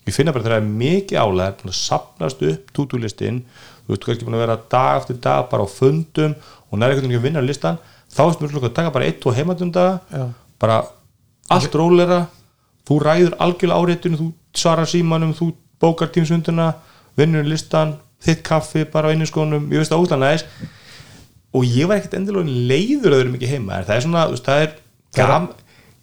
ég finna bara þegar það er mikið álæði búin að sapnast upp tútúlistin þú veist kannski búin að vera dag eftir dag bara á fundum og næri einhvern veginn að vinna á listan þá er mjög að taka bara eitt og heimatunda Já. bara allt rólera þú ræður algjörlega áreitinu þú svarar símanum, þú bókar tímsunduna vinnur í listan, þitt kaffi bara á einu skónum, ég veist að útlan aðeins og ég var ekkert endilega leiður að vera mikið heima, það er svona þú veist, það er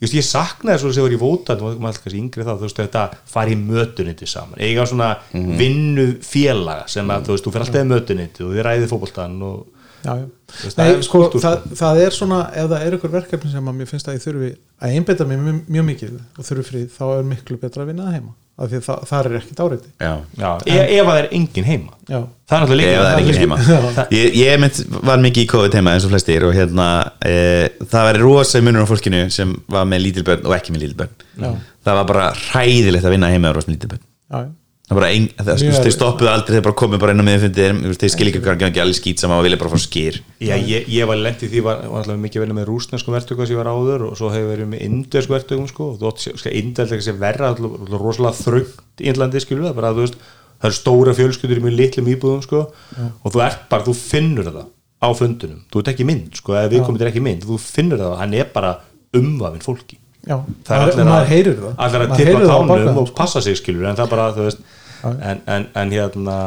gam ég, saknaði svo sem var í vótan og maður alltaf yngri þá, þú veist, þetta fari í mötuniti saman, eiga svona vinnu félaga sem að, þú veist, þú fyrir alltaf í mötuniti og þið ræðið fótboltan og já, já. Nei, er sko, það, það er svona ef það er ykkur verkefni sem að mér finnst að ég þurfi að einbeita mér mjög, mjög mikið og þurfi frið, þá er miklu betra að vinna það heima. Af því að það, það er ekkit áreiti. Já. Já, e ef að það er engin heima. Já, það er náttúrulega ef það er ekki heima. Ég, ég mynd, var mikið í COVID heima eins og flestir og hérna e, það var rosa munur á fólkinu sem var með lítilbörn og ekki með lítilbörn Já. það var bara hræðilegt að vinna heima og rosa með lítilbörn bara ein, það, þeir erfitt. stoppuðu aldrei þeir bara komið bara inn á miðfundir þeir skil ekki hvað ekki allir skýt saman og vilja bara fá skýr Já, ég, ég var lent í því, var, var alltaf mikið verið með rúsnesku verktöku sem ég var áður og svo hefur verið með indversku verktökum sko, og þú átt sko, indversku sem verra alltaf, rosalega þröngt í Índlandi skilur það, bara að þú veist það eru stóra fjölskyldur í mjög litlum íbúðum sko, og þú ert bara, þú finnur það á fundunum, þú ert ekki mynd sko, er já. það er allir maður heyrir það. allir að tippa tánum og passa sig skilur en það bara, þú veist en, en, en hérna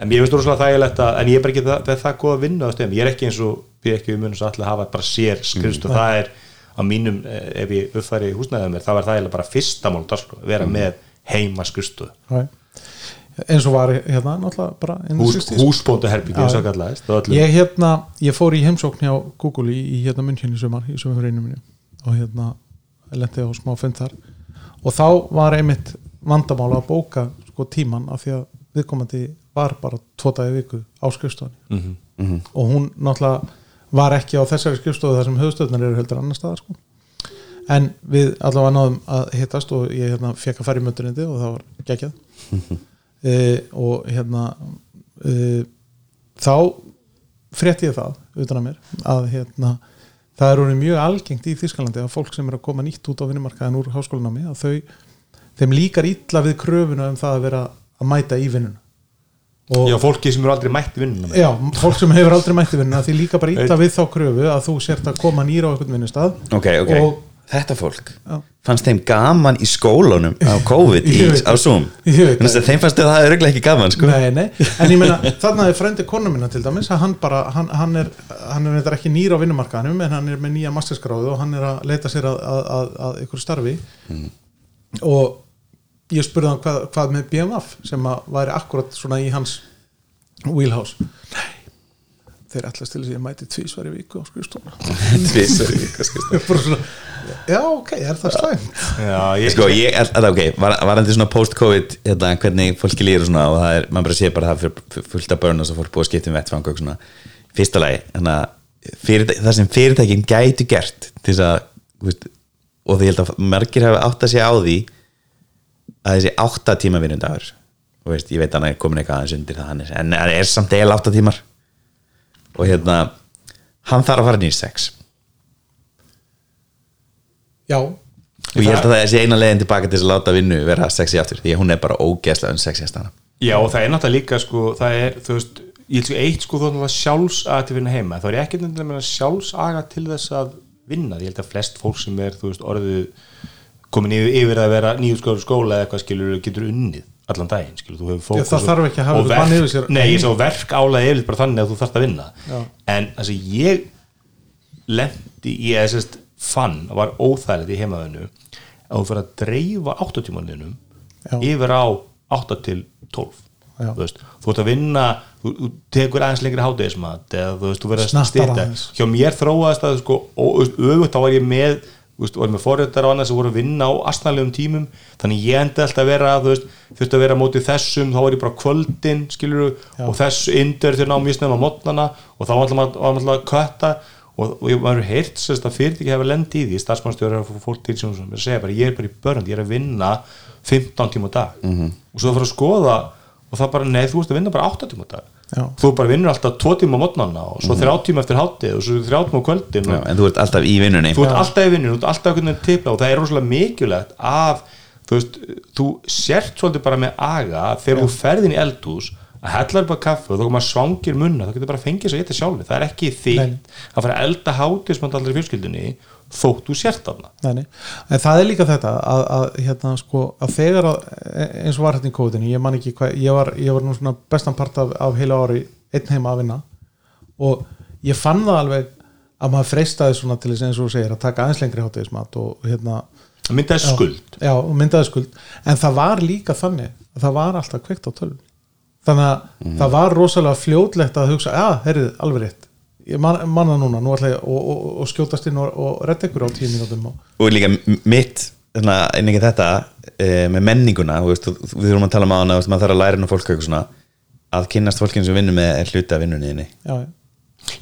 en ég veist rosalega þægilegt að en ég er bara ekki það, það, er það góð að vinna á stöðum ég er ekki eins og, ég er ekki um að allir hafa bara sér skrifst og það er á mínum, eh, ef ég uppfæri húsnæðið mér, það var þægilega bara fyrsta mál dagskrá, vera með heima skrifstu Já. eins og var hérna náttúrulega bara Hús, 60s. húsbóndu herbyggi eins og kallaðist á öllum. ég hérna, ég fór í heimsókn hjá Google í, í hérna í sumar í minni og hérna lendi á smá fund þar. Og þá var einmitt vandamál að bóka sko tíman af því að viðkomandi var bara tvo dagi viku á skrifstofunni. Mhm. og hún náttúrulega var ekki á þessari skrifstofu þar sem höfustöðnar eru heldur annar staðar sko. En við allavega náðum að hittast og ég hérna, fekk að fara í möndunindi og það var geggjað. E, og hérna e, þá frétti ég það utan að mér að hérna það er orðið mjög algengt í Þískalandi að fólk sem er að koma nýtt út á vinnumarkaðin úr háskólanámi að þau, þeim líkar illa við kröfuna um það að vera að mæta í vinnuna og já, fólki sem eru aldrei mætt í vinnuna. Já, fólk sem hefur aldrei mætti vinna því líka bara illa við þá kröfu að þú sért að koma nýra á einhvern vinnustad ok, ok, og þetta fólk Já. fannst þeim gaman í skólunum á COVID í, á Zoom. Þannig að þeim fannst þau að það er auðvitað ekki gaman sko. Nei, nei, en ég meina þarna er frendi konu minna til dæmis hann bara, hann, hann er hann er ekki nýr á vinnumarkaðanum en hann er með nýja masterskráðu og hann er að leita sér að, að, að, að ykkur starfi. Og ég spurði hann hvað, hvað með BMF sem að væri akkurat svona í hans wheelhouse. Nei. Þeir þess að ég mæti tvísvar í viku á skrifstofna Tvisvar í viku, bara svona, já ok, er það slæmt? Já, ég, sko, ég, að, ok, var, varandi svona post-covid hérna, hvernig fólki líður og svona og það er, maður bara sé bara það fyrir fullt af börn og svo fólk búið að skipta um vettfang og svona. Fyrsta lagi, hérna það sem fyrirtækin gætu gert til þess að, þú veist, og því ég held að margir hafa átt að sé á því að þessi átta tíma vinnundagur og veist, ég veit að hann er komin eitthvað aðeins undir það hann er, en það er samt eil átta tímar. Og hérna hann þarf að fara nýr sex já, og ég held að það sé eina leiðin tilbaka til þess að láta vinnu vera sexy aftur því að hún er bara ógeðslega en sexy að stana já, og það er náttúrulega líka sko, það er, þú veist, ég held sko eitt sko þú náttúrulega sjálfsaga til að vinna heima þá er ég ekki nefnilega sjálfsaga til þess að vinna, ég held að flest fólk sem er þú veist, orðið komin yfir, yfir að vera nýjúskóður skóla eða eitthvað skilur getur unnið allan daginn skilur, þú hefur fókus Já, það þarf ekki að hafa verk- yfir sér. Nei, ég sá verk álega yfir bara þannig að þú þarft að vinna Já. en altså ég fann og var óþægilegt í heimaðinu að þú fyrir að dreifa áttatímaninum Já. yfir á 8 til 12 Já. þú veist, þú ert að vinna þú, þú tekur aðeins lengri hátegismat eða þú veist, þú verður að styrta hjá mér þróaðist að sko, og, öfugt þá var ég með þú veist, var með forréttar á annars sem voru að vinna á astnalegum tímum, þannig ég endi alltaf að vera þú veist, þurfti að vera á móti þessum þá var ég bara kvöldin, skilur og þessu indur til námið snemma á mótnana og þá var alltaf að kötta og, og ég var heirt sérst að fyrirtæki hefur lendi í því, starfsmannstjóður og fólk til sem sem er að segja bara, ég er bara í börn, ég er að vinna 15 tíma á dag. -hmm. og svo það fyrir að skoða og það bara, nei, þú veist að vinna bara 8 tíma á dag. Já. þú bara vinnur alltaf 2 tíma á mótnana og svo 3 tíma eftir hátið og svo 3 tíma á kvöldin og en þú ert alltaf í vinnunni. Þú ert alltaf í vinnun, þú ert alltaf veginn tipla og það er rosalega mikilvægt að þú veist, þú sért svolítið bara með aga þegar þú ferðin í eldhús að hellar bara kaffe og þá koma svangir munna þá getur bara fengið svo eitthvað sjálfi það er ekki þitt. Að fara að elda hátismönd aldrei fjölskyldunni þótt þú sért Nei, nei. En það er líka þetta að, að, hérna, sko, að þegar að, eins og var hérna í kóðinu, ég man ekki hvað ég var, ég var nú svona bestan part af, af heila ári einn heima að vinna og ég fann það alveg að maður freistaði svona til þess eins og segir að taka aðeins lengri hátegismat og hérna það myndaði skuld. Já, og myndaði skuld. En það var líka þannig að það var alltaf kveikt á tölvunni þannig að það var rosalega fljótlegt að hugsa, já, herrið, alveg rétt. Ég man, manna núna, nú ætla ég og, og, og skjótast inn og, og redda ykkur á tíu mínútum og, og líka mitt einnig þetta e, með menninguna þú veist, þú- við þurfum að tala um þú veist, maður þarf að læra um fólk eitthvað svona. Að kynnast fólkinu sem vinnur með er hluti af vinnunni þinni. já, já,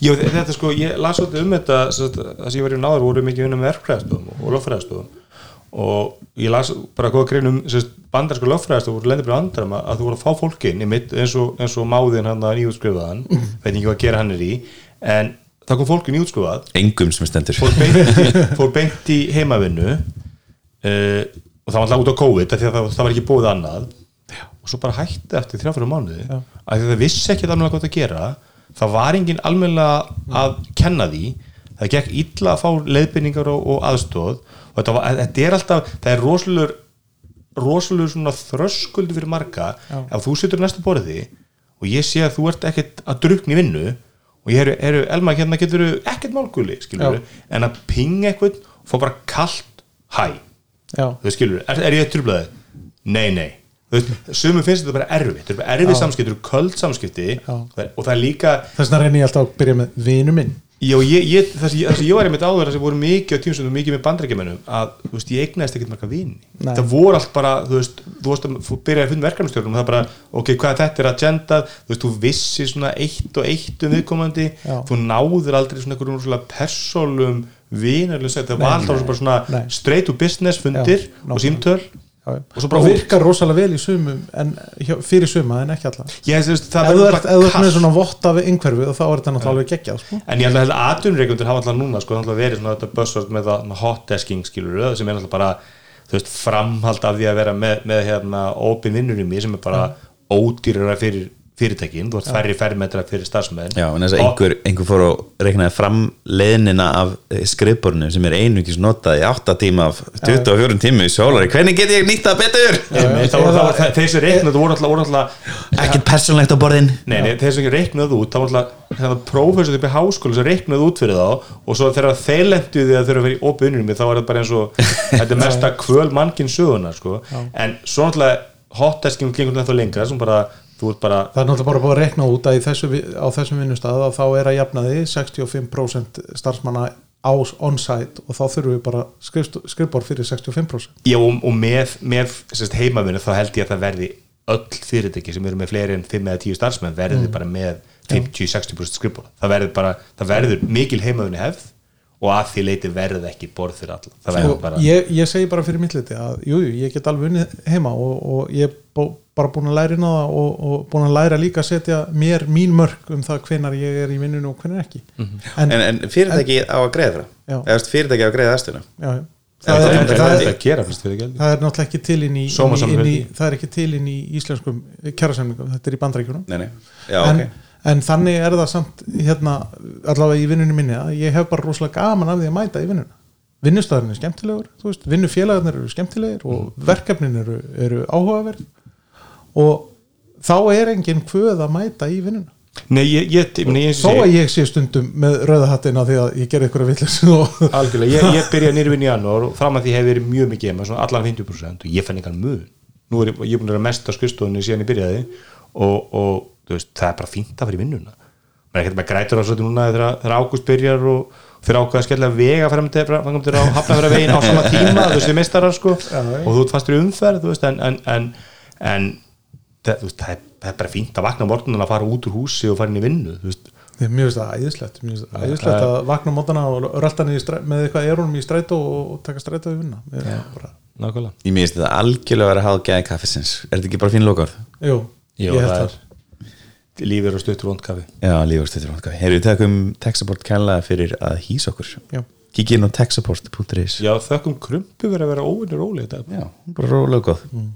Já, þetta sko, ég las svolítið um þetta það sem ég var í náður voru mikið vinna með verkfræðastofum og lögfræðastofum og ég las bara góða grein um sem sagt, bandarsku lögfræðastofum voru lendir bara andram að, þú voru að fá fólkin í mitt eins og, eins og máðin hann að nýjútskrifaðan veit ekki hvað að gera hann er í. En það kom fólkin nýjútskrifað engum sem stendur fór beint fór beint í heimavinnu uh, og það var alltaf út á COVID af því að það, það var ekki búið annað. Og svo bara hætti eftir þrjáfærum mánuði því að það vissi ekki alveg hvað að gera. Það var engin almennilega að kenna því. Það gekk illa að fá leiðbynningar og, og aðstóð og þetta, var, þetta er alltaf, það er rosalur rosalur svona þröskuldi fyrir marga. Já. ef þú situr næstu borði og ég sé að þú ert ekkert að drukna í vinnu og ég eru, eru Elma, hérna getur ekkert málguli, en að pinga eitthvað og fá bara kalt hæ, þú veist, skilur er, er ég trublaði? Nei, nei. Þú veist, sumum finnst þetta bara erfitt. Þetta er bara erfið samskipti, þetta eru köld samskipti Já. og það- er líka þess vegna reyni ég alltaf að byrja með vinu minn Já, ég, ég, það sem ég, það sem ég var einmitt áður það sem voru mikið á tímstöndum, mikið með bandrækjumennum að, þú veist, ég eignaðist ekkert marga vini. Nei. það voru allt bara, þú veist þú veist, þú byrjaði að finna verkefnastjórnum og það bara, ok, hvað þetta er agenda þú veist, þú vissi svona eitt og eitt um viðkomandi, Já. þú náður aldrei svona einhverjum svona persólum vinarlega það var alltaf bara svona straight to business fundir Já, og símtöl og svo og bara út. virkar rosalega vel í sumum en fyrir suma en ekki alla þú veist, það ef þú ert, með svona votta við einhverfi og þá er þetta náttúrulega alveg geggjað sko. En ég held að held að atvinnureikundur hafa alltaf núna sko, alltaf verið svona þetta buzzword með hot desking skilur sem er alltaf bara veist, framhald af því að vera með, með hérna, open vinnurými sem er bara ódýrara fyrir fyrirtækin, þú ert færri fermetra fyrir starfsmenn. Já, en þess að einhver, einhver fór og reiknaði fram leiðnina af skrifborinu sem er einugis notað í 8 tíma af 24 tíma í sólari. Hvernig get ég nýtt það betur? Sem reiknaðu voru alltaf, alltaf Ekkert persónlegt á borðin. Nei, nei, sem reiknaðu út, þá var alltaf prófessor upp í háskóla sem reiknaðu út fyrir þá og svo þegar þeir lendu því að þeir eru að vera í opunum þá er það bara eins og þetta er mesta kvöl mannkinn söguna sko. en svo náttúrulega hotdesking gengur þetta lengra sem bara, bara það er náttúrulega bara búið að rekna út að þessu, á þessum vinnustað að þá er að jafnaði 65% starfsmanna á on-site og þá þurfum við bara skrifbor fyrir 65% Já, og, og með, með heimavinu þá held ég að það verði öll fyrirtæki sem eru með fleiri en 5 eða 10 starfsmenn verði Mm. bara með 50-60% skrifbór það verður bara, það verður mikil heimavinu hefð og að því leiti verður ekki borð fyrir alla. Verður bara, ég, ég segi bara fyrir mitt liti að jú, jú, ég get alveg unnið heima og, og ég bara búin að læra inn á það og, og búin að læra líka að setja mér mín mörk um það hvenar ég er í vinnunum og hvenar ekki Mhm. en, en, en fyrirtæki á að greiða eða fyrirtæki á að greiða já. Það Það, það það, er það náttúrulega ekki til inn í, inn í, inn í það er ekki til inn í íslenskum kjærasemningum, þetta er í bandrækjunum nei, nei. Já, en, ok. en þannig er það samt hérna, allavega í vinnunum minni að ég hef bara rosalega gaman af því að mæta í vinnuna vinnustæðurinn er skemmtilegur vinnufélagarnir eru skemmtilegir og Mm. verkefnin eru, eru áhugaverð og þá er engin kvöð að mæta í vinnuna. Nei, ég, ég, ég, þó að ég sé stundum með rauðahattina því að ég gerði ykkur að og algjörlega, ég, ég byrja nýrvinn í janúar og fram að því hef verið mjög mikið heima, svona allan 50% og ég fann einhvern mun. Nú er ég, búin að vera mest á skustofunni síðan ég byrjaði og, og veist, það er bara fínt að fara í vinnuna. Maður er ekkert með grætur á svolítið núna þegar, ágúst byrjar og þeir ákveða skemmtilega vega framkvæmdur á hafnafæra veginn á sama tíma þú veist, við mistarar sko. Og þú fastur í umferð veist, en, en, en, en það, þú veist, það, er, það er bara fínt að vakna morgunan að fara út úr húsi og fara inn í vinnu Mér finnst það æðislegt Mér finnst það æðislegt að vakna mótana og rölda með eitthvað erunum í strætó og taka strætó í vinna Mér minnst þetta algjörlega að vera háð gæði kaffisins. Er þetta ekki bara fín lókar? Jú, Jú, ég held það er lífið og stuttur vondkafi já, lífast þetta er vondkafi Heyrðu, við takum Texaport kærlega fyrir að hýsa okkur. Já. kikið inn á texaport.is Já, þökkum krumpu verið að vera óvinnur ólega þetta já, bara rólega góð. Mm.